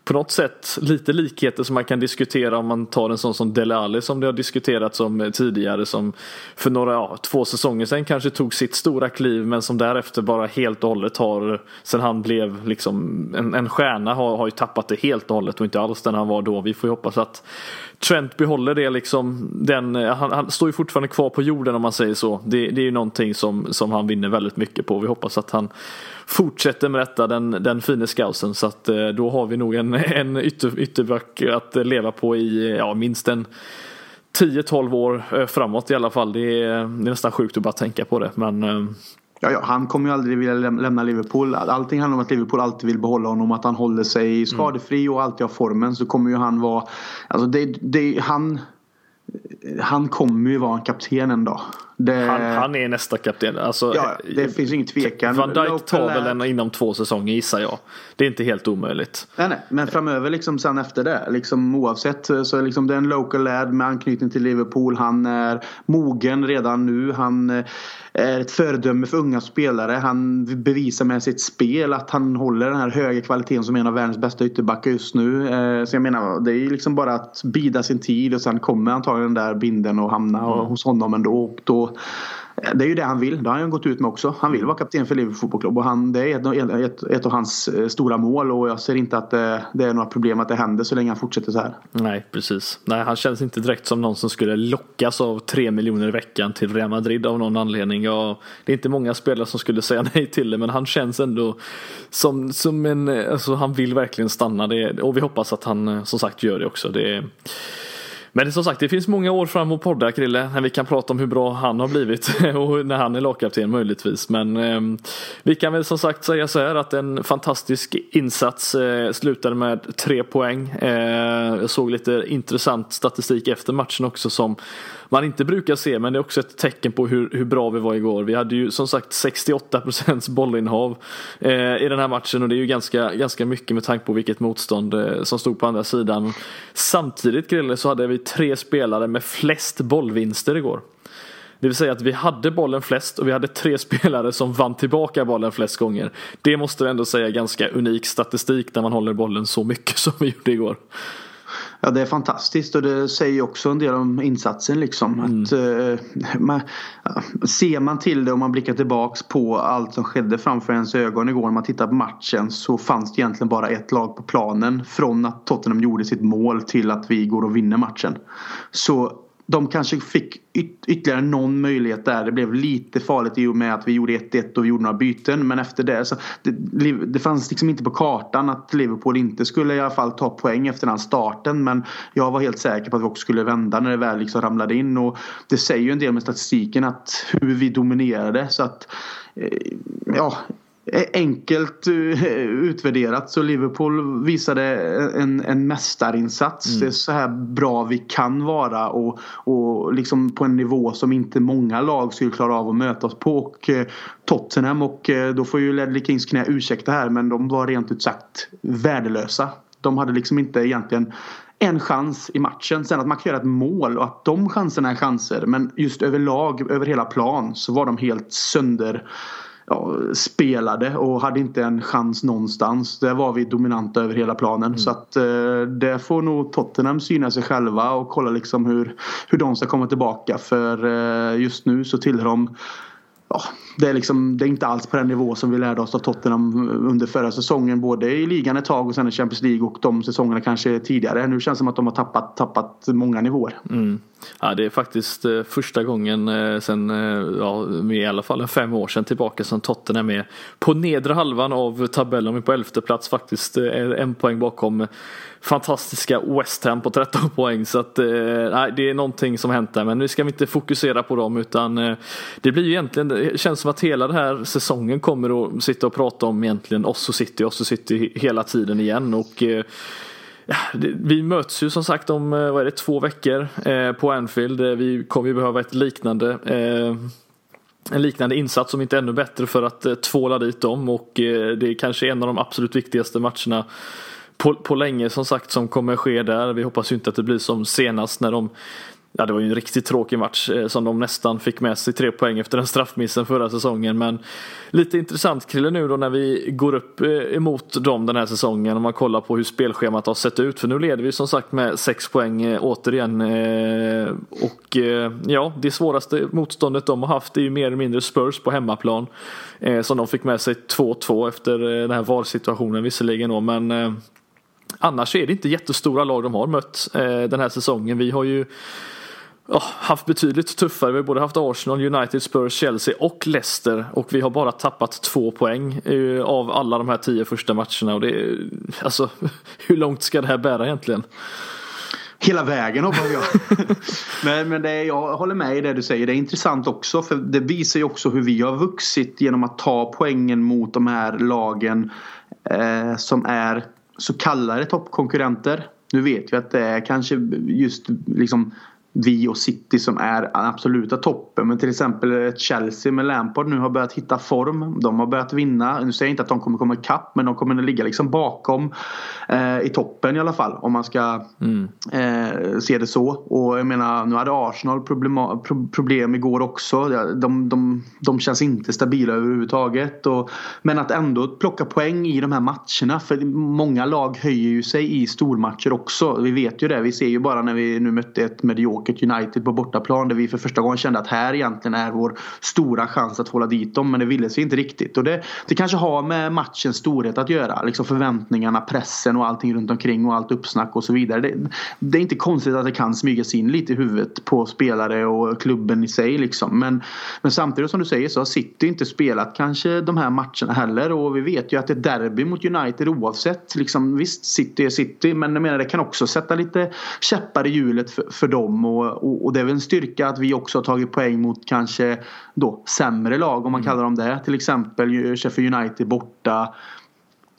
på något sätt lite likheter som man kan diskutera om man tar en sån som Dele Alli som det har diskuterats om eh, tidigare som för några, ja, två säsonger sedan kanske tog sitt stora kliv men som därefter bara helt och hållet har sen han blev liksom en, en stjärna har, har ju tappat det helt och hållet och inte alls den han var då. Vi får ju hoppas att Trent behåller det liksom. Den, eh, han, han, står ju fortfarande kvar på jorden om man säger så. Det, det är ju någonting som, som han vinner väldigt mycket på. Vi hoppas att han fortsätter med detta, den, den fine scousen. Så att eh, då har vi nog en, en ytter, ytterback att leva på i ja, minst en 10-12 år eh, framåt i alla fall. Det är, det är nästan sjukt att bara tänka på det. Men eh, Ja, ja, han kommer ju aldrig vilja lämna Liverpool. Allting handlar om att Liverpool alltid vill behålla honom. Att han håller sig skadefri och alltid har formen. Så kommer ju han vara... Alltså det, det, han, han kommer ju vara en kapten en dag. Det... Han, han, är nästa kapten. Alltså, ja, det finns ingen tvekan. Van Dijk tar väl en inom två säsonger gissar jag. Det är inte helt omöjligt. Nej, nej. Men framöver liksom sen efter det. Liksom, oavsett så är liksom, det en local lad med anknytning till Liverpool. Han är mogen redan nu. Han eh, är ett föredöme för unga spelare. Han bevisar med sitt spel att han håller den här höga kvaliteten som en av världens bästa ytterbackar just nu. Eh, så jag menar det är liksom bara att bida sin tid och sen kommer antagligen den där binden och hamna mm. hos honom ändå. Och då det är ju det han vill. Det har han gått ut med också. Han vill vara kapten för Liverpool fotbollsklubb och han, det är ett, ett, ett, av hans eh, stora mål och jag ser inte att det, det, är några problem att det händer så länge han fortsätter så här. Nej, precis. Nej, han känns inte direkt som någon som skulle lockas av tre miljoner i veckan till Real Madrid av någon anledning. Ja, det är inte många spelare som skulle säga nej till det men han känns ändå som, som en, eh, alltså han vill verkligen stanna det och vi hoppas att han som sagt gör det också. Det men som sagt, det finns många år fram att podda Krille, när vi kan prata om hur bra han har blivit och när han är lagkapten möjligtvis. Men eh, vi kan väl som sagt säga så här att en fantastisk insats eh, slutade med tre poäng. Eh, jag såg lite intressant statistik efter matchen också som man inte brukar se men det är också ett tecken på hur, hur bra vi var igår. Vi hade ju som sagt 68% bollinnehav eh, i den här matchen och det är ju ganska, ganska mycket med tanke på vilket motstånd eh, som stod på andra sidan. Samtidigt Grille så hade vi tre spelare med flest bollvinster igår. Det vill säga att vi hade bollen flest och vi hade tre spelare som vann tillbaka bollen flest gånger. Det måste jag ändå säga är ganska unik statistik när man håller bollen så mycket som vi gjorde igår. Ja det är fantastiskt och det säger också en del om insatsen liksom. Mm. Att, uh, man, ser man till det och man blickar tillbaks på allt som skedde framför ens ögon igår när man tittar på matchen så fanns det egentligen bara ett lag på planen. Från att Tottenham gjorde sitt mål till att vi går och vinner matchen. Så de kanske fick yt ytterligare någon möjlighet där. Det blev lite farligt i och med att vi gjorde 1-1 och vi gjorde några byten. Men efter det så det, det fanns liksom inte på kartan att Liverpool inte skulle i alla fall ta poäng efter den starten. Men jag var helt säker på att vi också skulle vända när det väl liksom ramlade in. Och det säger ju en del med statistiken att hur vi dominerade. Så att eh, ja, enkelt eh, utvärderat så Liverpool visade en, en mästarinsats. Mm. Det är så här bra vi kan vara och, och liksom på en nivå som inte många lag skulle klara av att möta oss på. Och eh, Tottenham och eh, då får ju Ledley Kings knä ursäkta här men de var rent ut sagt värdelösa. De hade liksom inte egentligen en chans i matchen. Sen att man kan göra ett mål och att de chanserna är chanser. Men just överlag, över hela plan så var de helt sönder ja, spelade och hade inte en chans någonstans. Där var vi dominanta över hela planen. Mm. Så att eh, det får nog Tottenham syna sig själva och kolla liksom hur, hur de ska komma tillbaka. För eh, just nu så tillhör de ja, det, är liksom, det är inte alls på den nivå som vi lärde oss av Tottenham eh, under förra säsongen. Både i ligan ett tag och sen i Champions League och de säsongerna kanske tidigare. Nu känns det som att de har tappat, tappat många nivåer. Mm. Ja, det är faktiskt eh, första gången eh, sen, ja, i alla fall fem år sedan tillbaka som Tottenham är på nedre halvan av tabellen, på elfte plats faktiskt, en poäng bakom fantastiska West Ham på 13 poäng. Så att, eh, nej, det är någonting som hänt där, men nu ska vi inte fokusera på dem utan eh, det blir ju egentligen, det känns som att hela den här säsongen kommer att sitta och prata om egentligen oss och City, oss och City hela tiden igen och eh, Ja, vi möts ju som sagt om vad är det, två veckor på Anfield. Vi kommer ju behöva ett liknande en liknande insats, om inte ännu bättre, för att tvåla dit dem. Och det är kanske en av de absolut viktigaste matcherna på, på länge som sagt som kommer ske där. Vi hoppas ju inte att det blir som senast när de Ja, det var ju en riktigt tråkig match eh, som de nästan fick med sig tre poäng efter den straffmissen förra säsongen. Men lite intressant Krille nu då när vi går upp eh, emot dem den här säsongen. Om man kollar på hur spelschemat har sett ut. För nu leder vi som sagt med sex poäng eh, återigen. Eh, och eh, ja, det svåraste motståndet de har haft är ju mer eller mindre Spurs på hemmaplan. Eh, som de fick med sig 2-2 efter den här valsituationen visserligen då. Men annars är det inte jättestora lag de har mött eh, den här säsongen. Vi har ju oh, haft betydligt tuffare. Vi har både haft Arsenal, United, Spurs, Chelsea och Leicester och vi har bara tappat två poäng uh, av alla de här tio första matcherna. Och det är, alltså, hur långt ska det här bära egentligen? Hela vägen hoppas jag. Nej men det, jag håller med i det du säger. Det är intressant också för det visar ju också hur vi har vuxit genom att ta poängen mot de här lagen eh, som är så kallade toppkonkurrenter. Nu vet vi att det är kanske just liksom vi och City som är absoluta toppen. Men till exempel Chelsea med Lampard nu har börjat hitta form. De har börjat vinna. Nu säger jag inte att de kommer komma ikapp men de kommer att ligga liksom bakom eh, i toppen i alla fall. Om man ska mm. eh, se det så. Och jag menar nu hade Arsenal problem, problem igår också. De, de, de känns inte stabila överhuvudtaget. Och, men att ändå plocka poäng i de här matcherna. För många lag höjer ju sig i stormatcher också. Vi vet ju det. Vi ser ju bara när vi nu mötte ett mediokert och ett United på bortaplan där vi för första gången kände att här egentligen är vår stora chans att hålla dit dem men det ville sig inte riktigt. Och det, det kanske har med matchens storhet att göra. Liksom förväntningarna, pressen och allting runt omkring och allt uppsnack och så vidare. Det, det är inte konstigt att det kan smyga sig in lite i huvudet på spelare och klubben i sig liksom. Men, men samtidigt som du säger så har City inte spelat kanske de här matcherna heller och vi vet ju att ett derby mot United oavsett liksom visst City är City men jag menar det kan också sätta lite käppar i hjulet för, för dem och, och, och, det är väl en styrka att vi också har tagit poäng mot kanske då sämre lag om man mm. kallar dem det. Till exempel Sheffield United borta.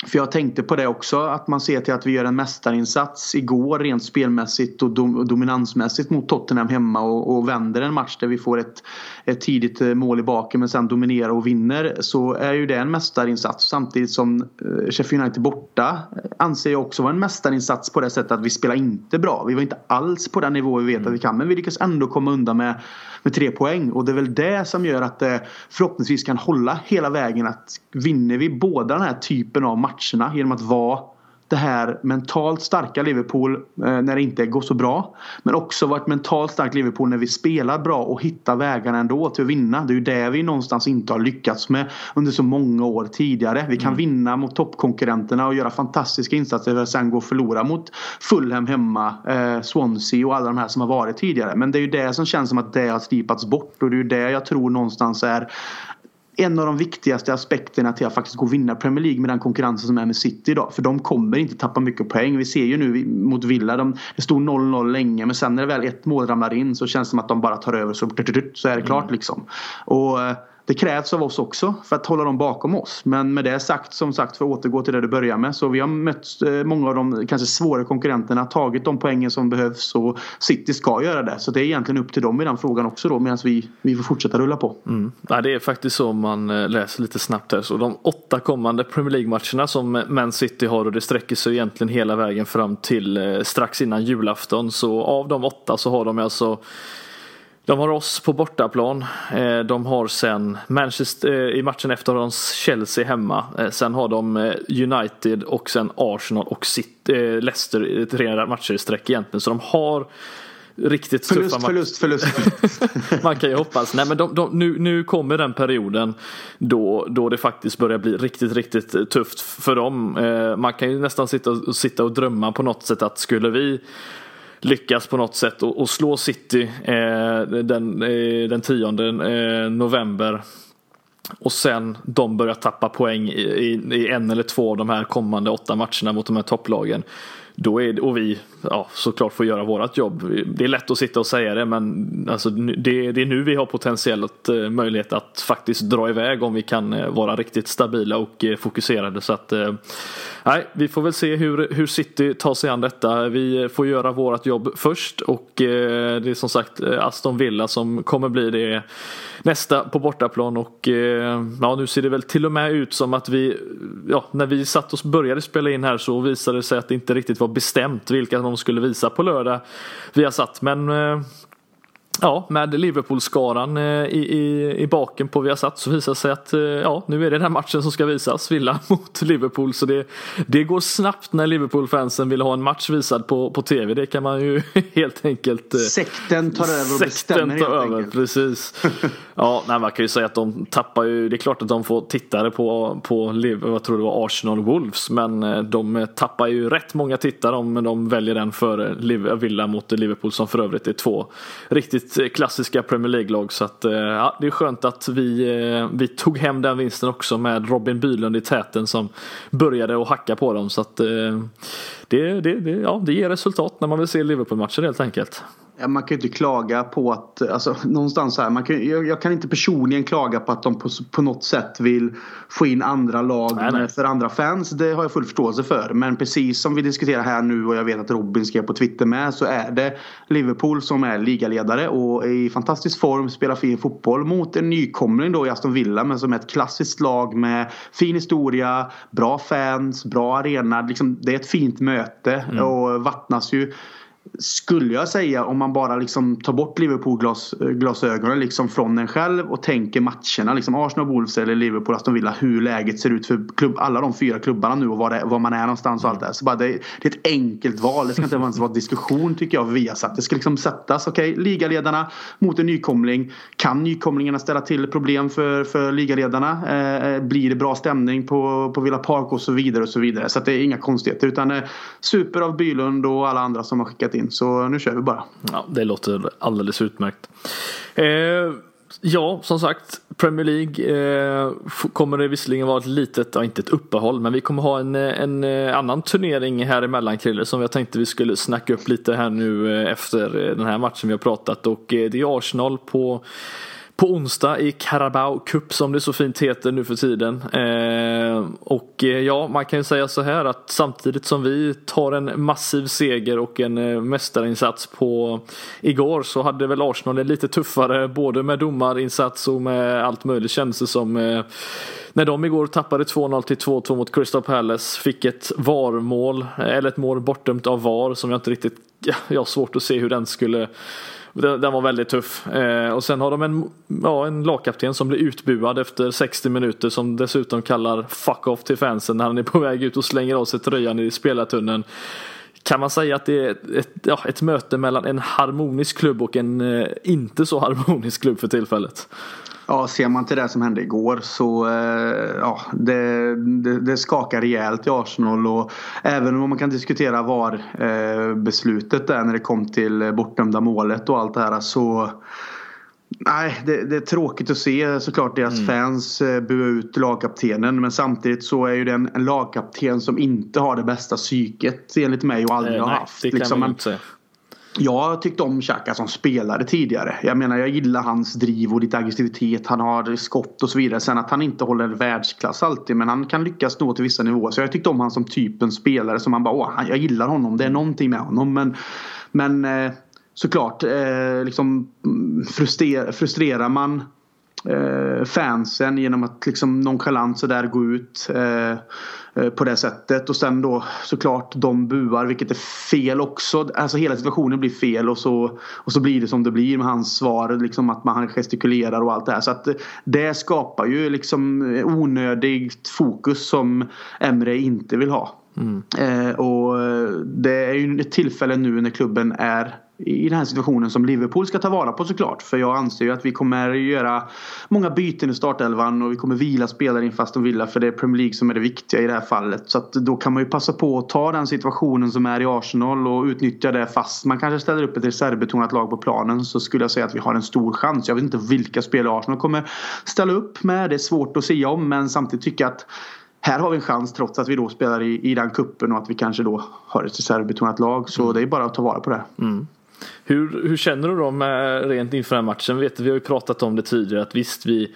För jag tänkte på det också att man ser till att vi gör en mästarinsats igår rent spelmässigt och dom, dominansmässigt mot Tottenham hemma och, och, vänder en match där vi får ett, ett tidigt eh, mål i baken men sen dominerar och vinner så är ju det en mästarinsats samtidigt som eh, Sheffield United borta anser jag också vara en mästarinsats på det sättet att vi spelar inte bra. Vi var inte alls på den nivå vi vet mm. att vi kan men vi lyckas ändå komma undan med med tre poäng. Och det är väl det som gör att det förhoppningsvis kan hålla hela vägen. Att vinner vi båda den här typen av matcherna genom att vara det här mentalt starka Liverpool eh, när det inte går så bra. Men också vara ett mentalt starkt Liverpool när vi spelar bra och hittar vägarna ändå till att vinna. Det är ju det vi någonstans inte har lyckats med under så många år tidigare. Vi kan mm. vinna mot toppkonkurrenterna och göra fantastiska insatser för att sen gå och förlora mot Fulham hemma, eh, Swansea och alla de här som har varit tidigare. Men det är ju det som känns som att det har slipats bort och det är ju det jag tror någonstans är en av de viktigaste aspekterna till att faktiskt gå och vinna Premier League med den konkurrensen som är med City idag. För de kommer inte tappa mycket poäng. Vi ser ju nu mot Villa, de, det stod 0-0 länge men sen när det väl ett mål ramlar in så känns det som att de bara tar över så, så är det klart mm. liksom. Och eh, det krävs av oss också för att hålla dem bakom oss. Men med det sagt, som sagt, för att återgå till det du började med. Så vi har mött eh, många av de kanske svåra konkurrenterna, tagit de poängen som behövs och City ska göra det. Så det är egentligen upp till dem i den frågan också då medan vi, vi får fortsätta rulla på. Mm. Ja, det är faktiskt så man eh, läser lite snabbt här. Så de åtta kommande Premier League-matcherna som Man City har och det sträcker sig egentligen hela vägen fram till eh, strax innan julafton. Så av de åtta så har de alltså de har oss på bortaplan. Eh, de har sen Manchester eh, i matchen efter har de Chelsea hemma. Eh, sen har de United och sen Arsenal och City, Leicester tre matcher i sträck egentligen. Så de har riktigt förlust, tuffa förlust, förlust, förlust. Man kan ju hoppas. Nej men de, de, nu, nu kommer den perioden då, då det faktiskt börjar bli riktigt, riktigt tufft för dem. Man kan ju nästan sitta sitta och drömma på något sätt att skulle vi lyckas på något sätt och, slå City eh, den, eh, den 10 eh, november och sen de börjar tappa poäng i, i, i, en eller två av de här kommande åtta matcherna mot de här topplagen. Då är, och vi ja, såklart får göra vårat jobb. Det är lätt att sitta och säga det men alltså, det, det är nu vi har potentiellt eh, möjlighet att faktiskt dra iväg om vi kan eh, vara riktigt stabila och eh, fokuserade. Så att, eh, nej, vi får väl se hur, hur City tar sig an detta. Vi får göra vårt jobb först och eh, det är som sagt eh, Aston Villa som kommer bli det nästa på bortaplan och ja, nu ser det väl till och med ut som att vi, ja, när vi satt och började spela in här så visade det sig att det inte riktigt var bestämt vilka de skulle visa på lördag. Vi har satt men eh, Ja, med Liverpool-skaran eh, i, i, i baken på Viasat så visar det sig att eh, ja, nu är det den här matchen som ska visas, Villa mot Liverpool. Så det, det går snabbt när Liverpool-fansen vill ha en match visad på, på tv. Det kan man ju helt enkelt... Sekten tar över och bestämmer tar helt över, enkelt. Precis. ja, nej, man kan ju säga att de tappar ju, det är klart att de får tittare på, på jag tror det var Arsenal Wolves, men eh, de tappar ju rätt många tittare om de väljer den för Villa mot Liverpool som för övrigt är två riktigt eh, klassiska Premier League-lag. Så att, eh, ja, det är skönt att vi, vi tog hem den vinsten också med Robin Bylund i täten som började att hacka på dem. Så att, det, det, det, ja, det ger resultat när man vill se Liverpool-matcher helt enkelt. Ja, man kan ju inte klaga på att, alltså någonstans här, man kan, jag, jag, kan inte personligen klaga på att de på, på något sätt vill få in andra lag nej, nej. för andra fans. Det har jag full förståelse för. Men precis som vi diskuterar här nu och jag vet att Robin skrev på Twitter med så är det Liverpool som är ligaledare och är i fantastisk form, spelar fin fotboll mot en nykomling då i Aston Villa men som är ett klassiskt lag med fin historia, bra fans, bra arena. Liksom, det är ett fint möte mm. och vattnas ju skulle jag säga om man bara liksom tar bort Liverpool-glasögonen eh, liksom från en själv och tänker matcherna. Liksom Arsenal, Wolves eller Liverpool, Aston Villa. Hur läget ser ut för klubb, alla de fyra klubbarna nu och var, det, var man är någonstans och allt det Så bara det, det, är ett enkelt val. Det ska inte ens vara diskussion tycker jag via satt. Det ska liksom sättas. Okej, okay, ligaledarna mot en nykomling. Kan nykomlingarna ställa till problem för, för ligaledarna? Eh, eh, blir det bra stämning på, på Villa Park och så vidare och så vidare. Så det är inga konstigheter. Utan eh, super av Bylund och alla andra som har skickat in in. Så nu kör vi bara. Ja, det låter alldeles utmärkt. Eh, ja, som sagt. Premier League eh, kommer det visserligen vara ett litet, ja, inte ett uppehåll, men vi kommer ha en, eh, en eh, annan turnering här emellan Krille som jag tänkte vi skulle snacka upp lite här nu eh, efter den här matchen vi har pratat och det är Arsenal på på onsdag i Carabao Cup som det så fint heter nu för tiden. Eh, och eh, ja, man kan ju säga så här att samtidigt som vi tar en massiv seger och en eh, mästarinsats på igår så hade väl Arsenal en lite tuffare både med domarinsats och med allt möjligt kändes det som. Eh, när de igår tappade 2-0 till 2-2 mot Crystal Palace fick ett VAR-mål eh, eller ett mål bortdömt av VAR som jag inte riktigt, ja, jag har svårt att se hur den skulle den, den var väldigt tuff. Eh, och sen har de en, ja, en lagkapten som blir utbuad efter 60 minuter som dessutom kallar fuck off till fansen när han är på väg ut och slänger av sig tröjan i spelartunneln. Kan man säga att det är ett, ja, ett möte mellan en harmonisk klubb och en eh, inte så harmonisk klubb för tillfället? Ja, ser man till det som hände igår så eh, ja, det, det, det skakar rejält i Arsenal och även om man kan diskutera var eh, beslutet är när det kom till bortdömda målet och allt det här så Nej, det, det, är tråkigt att se såklart deras mm. fans eh, bua ut lagkaptenen. Men samtidigt så är ju det en, en lagkapten som inte har det bästa psyket enligt mig och aldrig eh, har nej, haft. Det kan liksom, man inte säga. Jag tyckte om Xhaka som spelare tidigare. Jag menar jag gillar hans driv och lite aggressivitet. Han har skott och så vidare. Sen att han inte håller världsklass alltid. Men han kan lyckas nå till vissa nivåer. Så jag tyckte om han som typen spelare. Som man bara åh, jag gillar honom. Det är någonting med honom. Men, men eh, såklart eh, liksom mm, frustrerar, frustrerar man eh, fansen genom att liksom nonchalant sådär gå ut på det sättet. Och sen då såklart de buar vilket är fel också. Alltså hela situationen blir fel och så, och så blir det som det blir med hans svar. Liksom att man gestikulerar och allt det här. Så att det skapar ju liksom onödigt fokus som Emre inte vill ha. Mm. Eh, och det är ju ett tillfälle nu när klubben är i den här situationen som Liverpool ska ta vara på såklart. För jag anser ju att vi kommer göra många byten i startelvan och vi kommer vila spelare inför Aston Villa för det är Premier League som är det viktiga i det här fallet. Så att då kan man ju passa på att ta den situationen som är i Arsenal och utnyttja det fast man kanske ställer upp ett reservbetonat lag på planen så skulle jag säga att vi har en stor chans. Jag vet inte vilka spelare Arsenal kommer ställa upp med. Det är svårt att säga om men samtidigt tycker jag att här har vi en chans trots att vi då spelar i, i den kuppen och att vi kanske då har ett reservbetonat lag. Så mm. det är bara att ta vara på det. Mm. Hur, hur känner du då med, rent inför den här matchen? Vet, vi har ju pratat om det tidigare att visst vi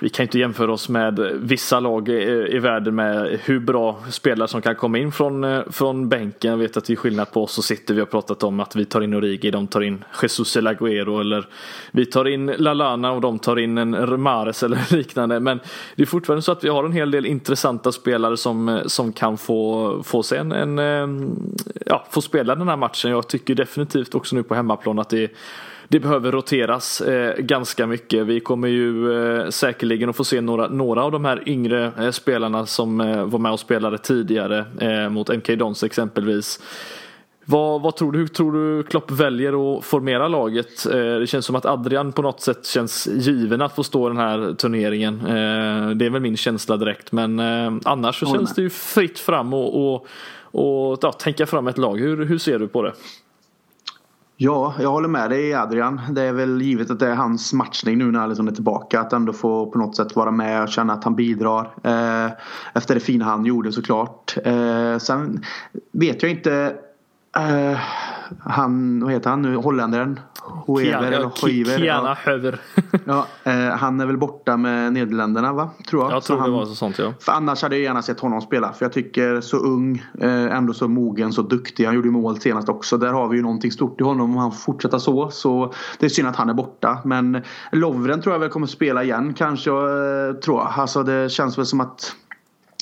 vi kan inte jämföra oss med vissa lag i, världen med hur bra spelare som kan komma in från, eh, från bänken. Jag vet att det är skillnad på oss och City. Vi har pratat om att vi tar in Origi, de tar in Jesus eller Agüero eller vi tar in Lalana och de tar in en Mares eller liknande. Men det är fortfarande så att vi har en hel del intressanta spelare som, eh, som kan få, få sig en, en eh, ja, få spela den här matchen. Jag tycker definitivt också nu på hemmaplan att det är det behöver roteras eh, ganska mycket. Vi kommer ju eh, säkerligen att få se några, några av de här yngre eh, spelarna som eh, var med och spelade tidigare eh, mot MK Dons exempelvis. Vad, vad, tror du? Hur tror du Klopp väljer att formera laget? Eh, det känns som att Adrian på något sätt känns given att få stå den här turneringen. Det är väl min känsla direkt men annars så känns det ju fritt fram och, och, och ja, tänka fram ett lag. Hur, hur ser du på det? Ja, jag håller med dig Adrian. Det är väl givet att det är hans matchning nu när Alisson är tillbaka. Att ändå få på något sätt vara med och känna att han bidrar. Eh, efter det fina han gjorde såklart. Eh, sen vet jag inte. Eh, han, vad heter han nu, holländaren? Hoever eller Hoiver. Kiana Höver. ja, eh, han är väl borta med Nederländerna va? Tror jag. Jag tror han, det var så sånt ja. För annars hade jag gärna sett honom spela. För jag tycker så ung, eh, ändå så mogen, så duktig. Han gjorde mål senast också. Där har vi ju någonting stort i honom om han får fortsätta så. Så det är synd att han är borta. Men Lovren tror jag väl kommer spela igen kanske. Tror jag. Alltså det känns väl som att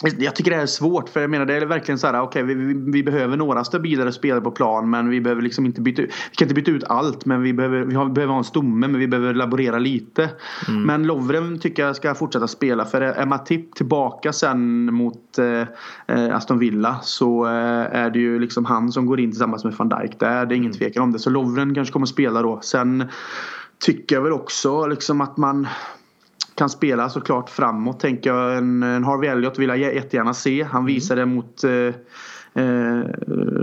jag tycker det är svårt för jag menar det är verkligen så här okej okay, vi, vi, behöver några stabilare spelare på plan men vi behöver liksom inte byta ut, vi kan inte byta ut allt men vi behöver, vi, har, vi behöver ha en stomme men vi behöver laborera lite. Mm. Men Lovren tycker jag ska fortsätta spela för är Matip tillbaka sen mot eh, Aston Villa så eh, är det ju liksom han som går in tillsammans med van Dijk där. Det är ingen mm. tvekan om det. Så Lovren kanske kommer spela då. Sen tycker jag väl också liksom att man kan spela såklart framåt tänker jag. En, en Harvey Elliot vill jag jättegärna se. Han mm. visade mot eh, eh,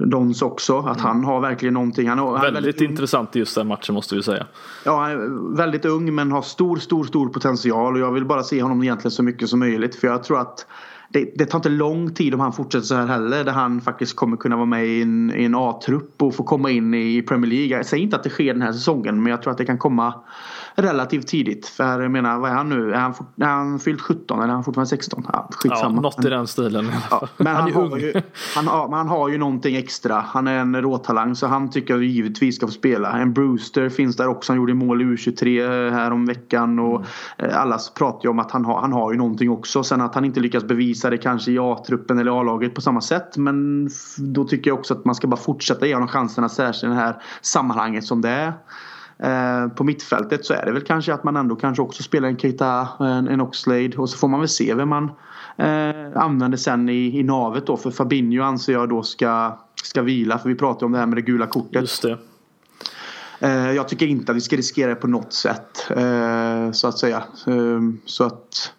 Dons också. Att mm. han har verkligen någonting. Han, väldigt, han väldigt intressant i just den matchen måste vi säga. Ja, han är väldigt ung men har stor, stor, stor potential. Och jag vill bara se honom egentligen så mycket som möjligt. För jag tror att det, det, tar inte lång tid om han fortsätter så här heller. Där han faktiskt kommer kunna vara med i en, en A-trupp och få komma in i Premier League. Jag säger inte att det sker den här säsongen men jag tror att det kan komma relativt tidigt. För jag menar, vad är han nu? Är han, är han fyllt 17 eller är han fortfarande 16? Ja, skitsamma. Ja, något i den stilen. Ja, men han, han, har ju, han, har, han har ju någonting extra. Han är en råtalang så han tycker jag givetvis ska få spela. En Brewster finns där också. Han gjorde mål i U23 här om veckan. Och mm. Alla pratar ju om att han har, han har ju någonting också. Sen att han inte lyckas bevisa det kanske i A-truppen eller A-laget på samma sätt. Men då tycker jag också att man ska bara fortsätta ge honom chanserna särskilt i det här sammanhanget som det är. Eh, på mittfältet så är det väl kanske att man ändå kanske också spelar en Keita, en, en Oxlade och så får man väl se vem man eh, använder sen i, i navet då. För Fabinho anser jag då ska, ska vila. För vi pratade om det här med det gula kortet. Just det. Eh, jag tycker inte att vi ska riskera det på något sätt. Eh, så att säga. Så att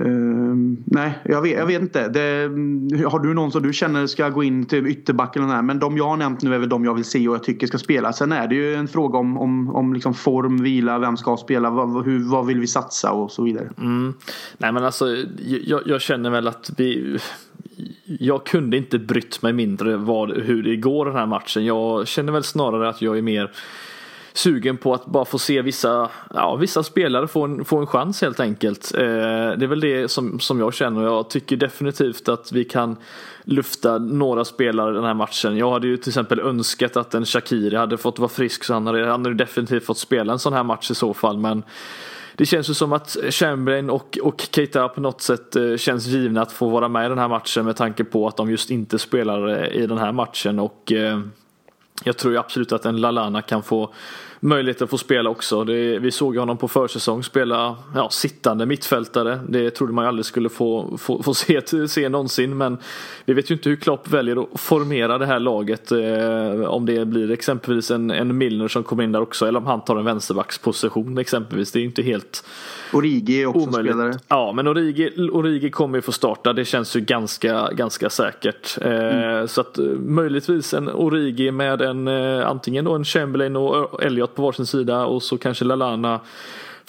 Uh, nej, jag vet, jag vet inte. Det, har du någon som du känner ska gå in till ytterbacken? Eller men de jag har nämnt nu är väl de jag vill se och jag tycker ska spela. Sen är det ju en fråga om, om, om liksom form, vila, vem ska spela, vad, hur, vad vill vi satsa och så vidare. Mm. Nej men alltså, jag, jag, känner väl att vi jag kunde inte brytt mig mindre vad, hur det går den här matchen. Jag känner väl snarare att jag är mer sugen på att bara få se vissa, ja, vissa spelare få en, få en chans helt enkelt. Eh, det är väl det som, som jag känner jag tycker definitivt att vi kan lufta några spelare den här matchen. Jag hade ju till exempel önskat att en Shakiri hade fått vara frisk så han hade, han hade definitivt fått spela en sån här match i så fall men det känns ju som att Chamberlain och, och Keita på något sätt eh, känns givna att få vara med i den här matchen med tanke på att de just inte spelar eh, i den här matchen och eh, jag tror ju absolut att en Lalana kan få möjlighet att få spela också. Det, vi såg honom på försäsong spela ja, sittande mittfältare. Det trodde man ju aldrig skulle få, få, få se, se någonsin. Men vi vet ju inte hur Klopp väljer att formera det här laget. Eh, om det blir exempelvis en, en Milner som kommer in där också. Eller om han tar en vänsterbacksposition exempelvis. Det är ju inte helt Origi är också omöjligt. spelare. Ja, men Origi, Origi kommer ju få starta. Det känns ju ganska, ganska säkert. Eh, mm. Så att eh, möjligtvis en Origi med en eh, antingen då en Chamberlain och Elliot på varsin sida och så kanske Lalana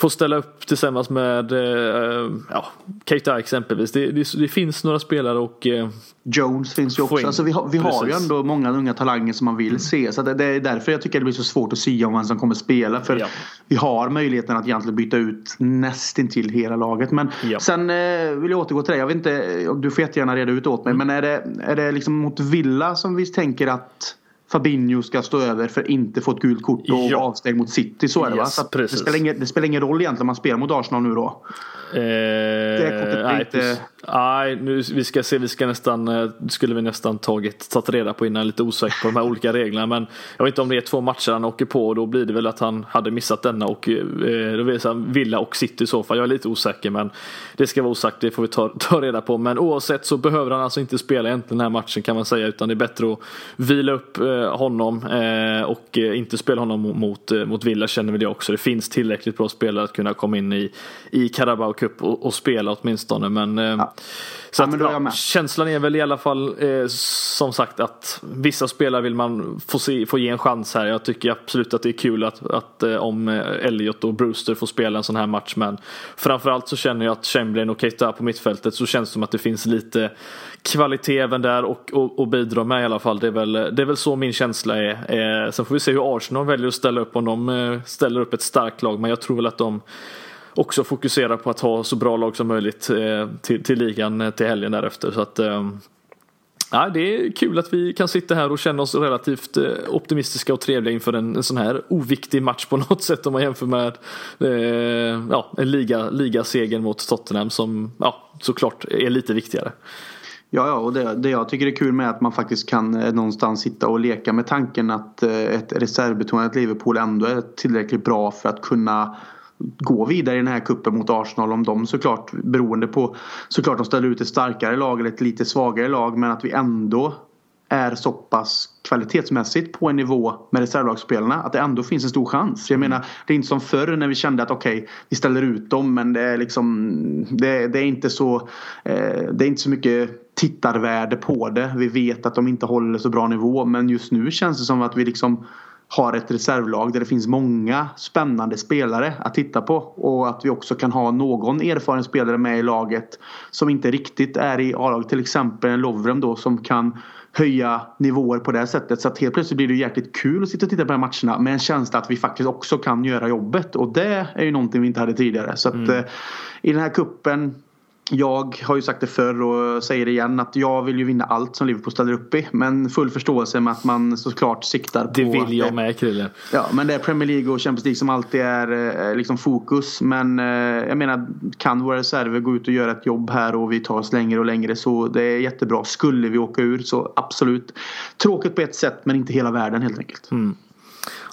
får ställa upp tillsammans med eh, ja, Keita exempelvis. Det, det, det, finns några spelare och eh, Jones finns ju också. Alltså vi har, vi har ju ändå många unga talanger som man vill mm. se. Så det, det, är därför jag tycker det blir så svårt att sia om vem som kommer spela. För ja. vi har möjligheten att egentligen byta ut nästintill hela laget. Men ja. sen eh, vill jag återgå till dig. Jag vet inte, du får jättegärna reda ut åt mig. Mm. Men är det, är det liksom mot Villa som vi tänker att Fabinho ska stå över för att inte få ett gult kort och ja. avsteg mot City. Så är det yes, va? Så det, spelar ingen, det spelar ingen roll egentligen om man spelar mot Arsenal nu då. Eh, det nej, inte... Nej, nu, vi ska se, vi ska nästan, eh, skulle vi nästan tagit, tagit reda på innan, lite osäker på de här olika reglerna. Men jag vet inte om det är två matcher han åker på och då blir det väl att han hade missat denna och eh, då blir det Villa och City i så fall. Jag är lite osäker men det ska vara osagt, det får vi ta, ta reda på. Men oavsett så behöver han alltså inte spela egentligen den här matchen kan man säga utan det är bättre att vila upp eh, honom eh, och eh, inte spela honom mot, eh, mot Villa känner väl jag också. Det finns tillräckligt bra spelare att kunna komma in i, i Carabao Cup och, och spela åtminstone. Men ja. Så ja, att, ja, känslan är väl i alla fall eh, som sagt att vissa spelare vill man få, se, få ge en chans här. Jag tycker absolut att det är kul att, att eh, om eh, Elliot och Brewster får spela en sån här match. Men framförallt så känner jag att Chamberlain och Keita på mittfältet så känns det som att det finns lite kvalitet även där och, och, och bidra med i alla fall. Det är väl, det är väl så min känsla är. Eh, sen får vi se hur Arsenal väljer att ställa upp om de eh, ställer upp ett starkt lag. Men jag tror väl att de också fokuserar på att ha så bra lag som möjligt eh, till, till ligan eh, till helgen därefter. Så att, eh, Ja, det är kul att vi kan sitta här och känna oss relativt eh, optimistiska och trevliga inför en, en sån här oviktig match på något sätt om man jämför med eh, ja, en liga, ligaseger mot Tottenham som ja, såklart är lite viktigare. Ja, ja och det, det jag tycker är kul med att man faktiskt kan eh, någonstans sitta och leka med tanken att eh, ett reservbetonat Liverpool ändå är tillräckligt bra för att kunna gå vidare i den här kuppen mot Arsenal. Om de såklart beroende på såklart de ställer ut ett starkare lag eller ett lite svagare lag men att vi ändå är så pass kvalitetsmässigt på en nivå med reservlagsspelarna att det ändå finns en stor chans. Jag menar, det är inte som förr när vi kände att okej, okay, vi ställer ut dem men det är liksom det, det är inte så eh, det är inte så mycket tittarvärde på det. Vi vet att de inte håller så bra nivå men just nu känns det som att vi liksom har ett reservlag där det finns många spännande spelare att titta på och att vi också kan ha någon erfaren spelare med i laget som inte riktigt är i A-laget. Till exempel en Lovren då som kan höja nivåer på det sättet. Så att helt plötsligt blir det jäkligt kul att sitta och titta på de här matcherna med en känsla att vi faktiskt också kan göra jobbet och det är ju någonting vi inte hade tidigare. Så att mm. eh, i den här kuppen jag har ju sagt det förr och säger det igen att jag vill ju vinna allt som Liverpool ställer upp i. Men full förståelse med att man såklart siktar på... Det vill jag med Krille. Ja men det är Premier League och Champions League som alltid är eh, liksom fokus. Men eh, jag menar kan våra reserver gå ut och göra ett jobb här och vi tar oss längre och längre så det är jättebra. Skulle vi åka ur så absolut. Tråkigt på ett sätt men inte hela världen helt enkelt. Mm.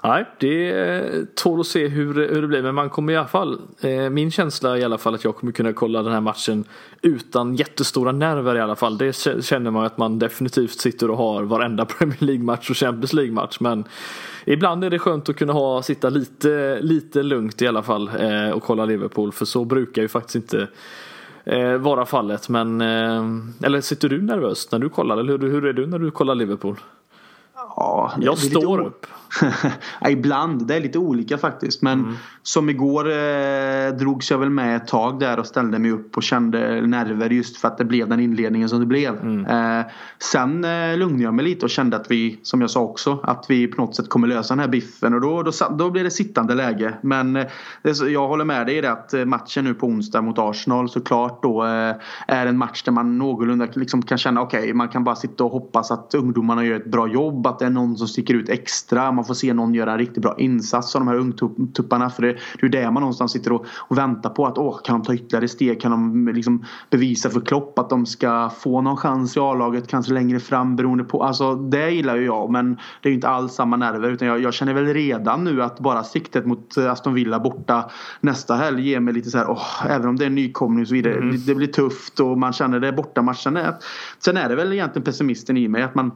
Nej, det tål att se hur, hur det blir. Men man kommer i alla fall, eh, min känsla är i alla fall att jag kommer kunna kolla den här matchen utan jättestora nerver i alla fall. Det känner man att man definitivt sitter och har varenda Premier League-match och Champions League-match. Men ibland är det skönt att kunna ha, sitta lite, lite lugnt i alla fall eh, och kolla Liverpool. För så brukar ju faktiskt inte eh, vara fallet. Men, eh, eller sitter du nervös när du kollar? Eller hur, hur är du när du kollar Liverpool? Ja, jag står upp. ja, ibland, det är lite olika faktiskt. Men mm. som igår eh, drogs jag väl med ett tag där och ställde mig upp och kände nerver just för att det blev den inledningen som det blev. Mm. Eh, sen eh, lugnade jag mig lite och kände att vi, som jag sa också, att vi på något sätt kommer lösa den här biffen. Och då, då, då blir det sittande läge. Men eh, jag håller med dig i det att eh, matchen nu på onsdag mot Arsenal såklart då eh, är en match där man någorlunda liksom kan känna okej, okay, man kan bara sitta och hoppas att ungdomarna gör ett bra jobb. Det är någon som sticker ut extra man får se någon göra en riktigt bra insats av de här ungtupparna. För det, det är det man någonstans sitter och, och väntar på. Att åh, kan de ta ytterligare steg? Kan de liksom bevisa för Klopp att de ska få någon chans i A-laget kanske längre fram beroende på. Alltså det gillar ju jag men det är ju inte alls samma nerver. Utan jag, jag känner väl redan nu att bara siktet mot Aston Villa borta nästa helg ger mig lite så här, åh, även om det är en nykomling och så vidare. Mm. Det, det, blir tufft och man känner det borta matchen. Sen är det väl egentligen pessimisten i mig att man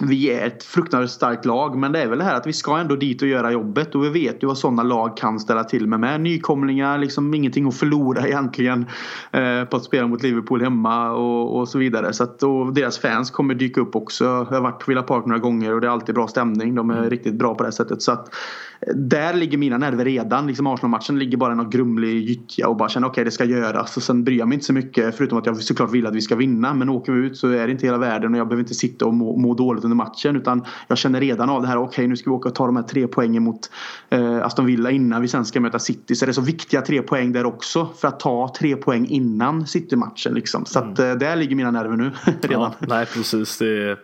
vi är ett fruktansvärt starkt lag men det är väl det här att vi ska ändå dit och göra jobbet och vi vet ju vad sådana lag kan ställa till med. med nykomlingar, liksom ingenting att förlora egentligen eh, på att spela mot Liverpool hemma och, och så vidare. Så att, och deras fans kommer dyka upp också. Jag har varit på Villa Park några gånger och det är alltid bra stämning. De är mm. riktigt bra på det sättet. Så att, där ligger mina nerver redan. Liksom Arsenal-matchen ligger bara någon grumlig gyttja och bara känner okej okay, det ska göras. Och sen bryr jag mig inte så mycket förutom att jag såklart vill att vi ska vinna. Men åker vi ut så är det inte hela världen och jag behöver inte sitta och må, må dåligt under matchen. Utan jag känner redan av det här. Okej okay, nu ska vi åka och ta de här tre poängen mot eh, Aston Villa innan vi sen ska möta City. Så det är så viktiga tre poäng där också. För att ta tre poäng innan City-matchen. Liksom. Så att, mm. eh, där ligger mina nerver nu redan. Ja, nej precis. Det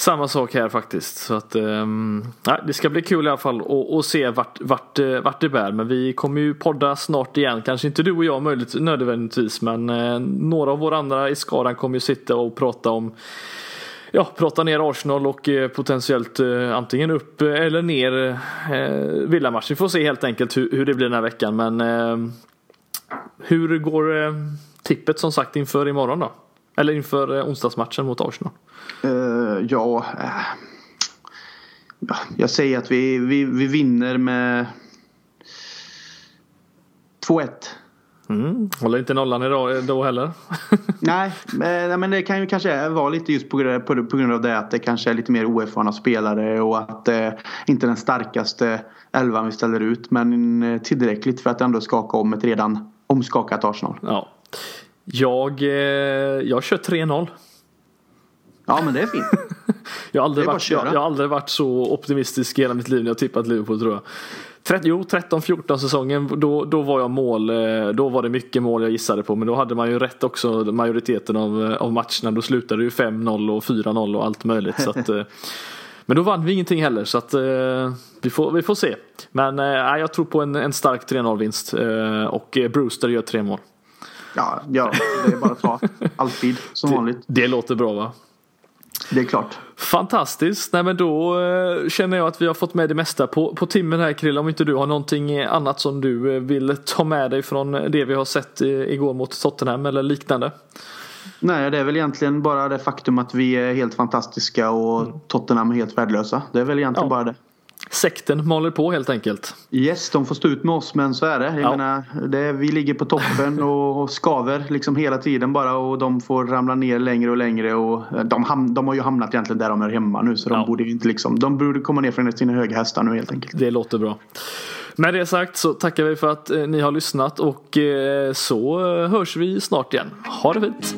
samma sak här faktiskt. Så att, um, det ska bli kul i alla fall att se vart, vart, eh, vart det bär. Men vi kommer ju podda snart igen. Kanske inte du och jag möjligt, nödvändigtvis. Men uh, några av våra andra i skaran kommer ju sitta och prata om ja, prata ner Arsenal och eh, potentiellt antingen upp eller ner eh, villamatch. Vi får se helt enkelt hur, hur, det blir den här veckan. Men eh, hur går eh, tippet som sagt inför imorgon då? Eller inför eh, onsdagsmatchen mot Arsenal? Uh, ja, jag säger att vi, vi, vi vinner med 2-1. Mm. Håller inte nollan idag då heller? nej, men det kan ju kanske vara lite just på grund av det att det kanske är lite mer oerfarna spelare och att det inte är den starkaste elvan vi ställer ut. Men tillräckligt för att ändå skaka om ett redan omskakat Arsenal. Ja. Jag, eh, jag kör 3-0. Ja men det är fint. jag, har aldrig varit, jag, jag, har aldrig varit så optimistisk i hela mitt liv när jag tippat Liverpool tror jag. jo, 13-14 säsongen då, då var jag mål. Eh, då var det mycket mål jag gissade på. Men då hade man ju rätt också majoriteten av, eh, av matcherna. Då slutade det ju 5-0 och 4-0 och allt möjligt. Så att, men då vann vi ingenting heller så att vi, får, vi får se. Men jag tror på en, en stark 3-0 vinst och Brewster gör tre mål. Ja, ja, det är bara att ta. Alltid, som vanligt. Det, det låter bra va? Det är klart. Fantastiskt. Nej men då eh, känner jag att vi har fått med det mesta på, på timmen här Krille. Om inte du har någonting annat som du eh, vill ta med dig från det vi har sett eh, igår mot Tottenham eller liknande. Nej, det är väl egentligen bara det faktum att vi är helt fantastiska och mm. Tottenham är helt värdelösa. Det är väl egentligen ja. bara det. Sekten maler på helt enkelt. Yes, de får stå ut med oss men så är det. Jag ja. menar, det vi ligger på toppen och skaver liksom hela tiden bara och de får ramla ner längre och längre. Och de, ham de har ju hamnat egentligen där de är hemma nu så de ja. borde inte liksom, de borde komma ner från sina höga hästar nu helt enkelt. Det låter bra. Med det sagt så tackar vi för att eh, ni har lyssnat och eh, så hörs vi snart igen. Ha det fint!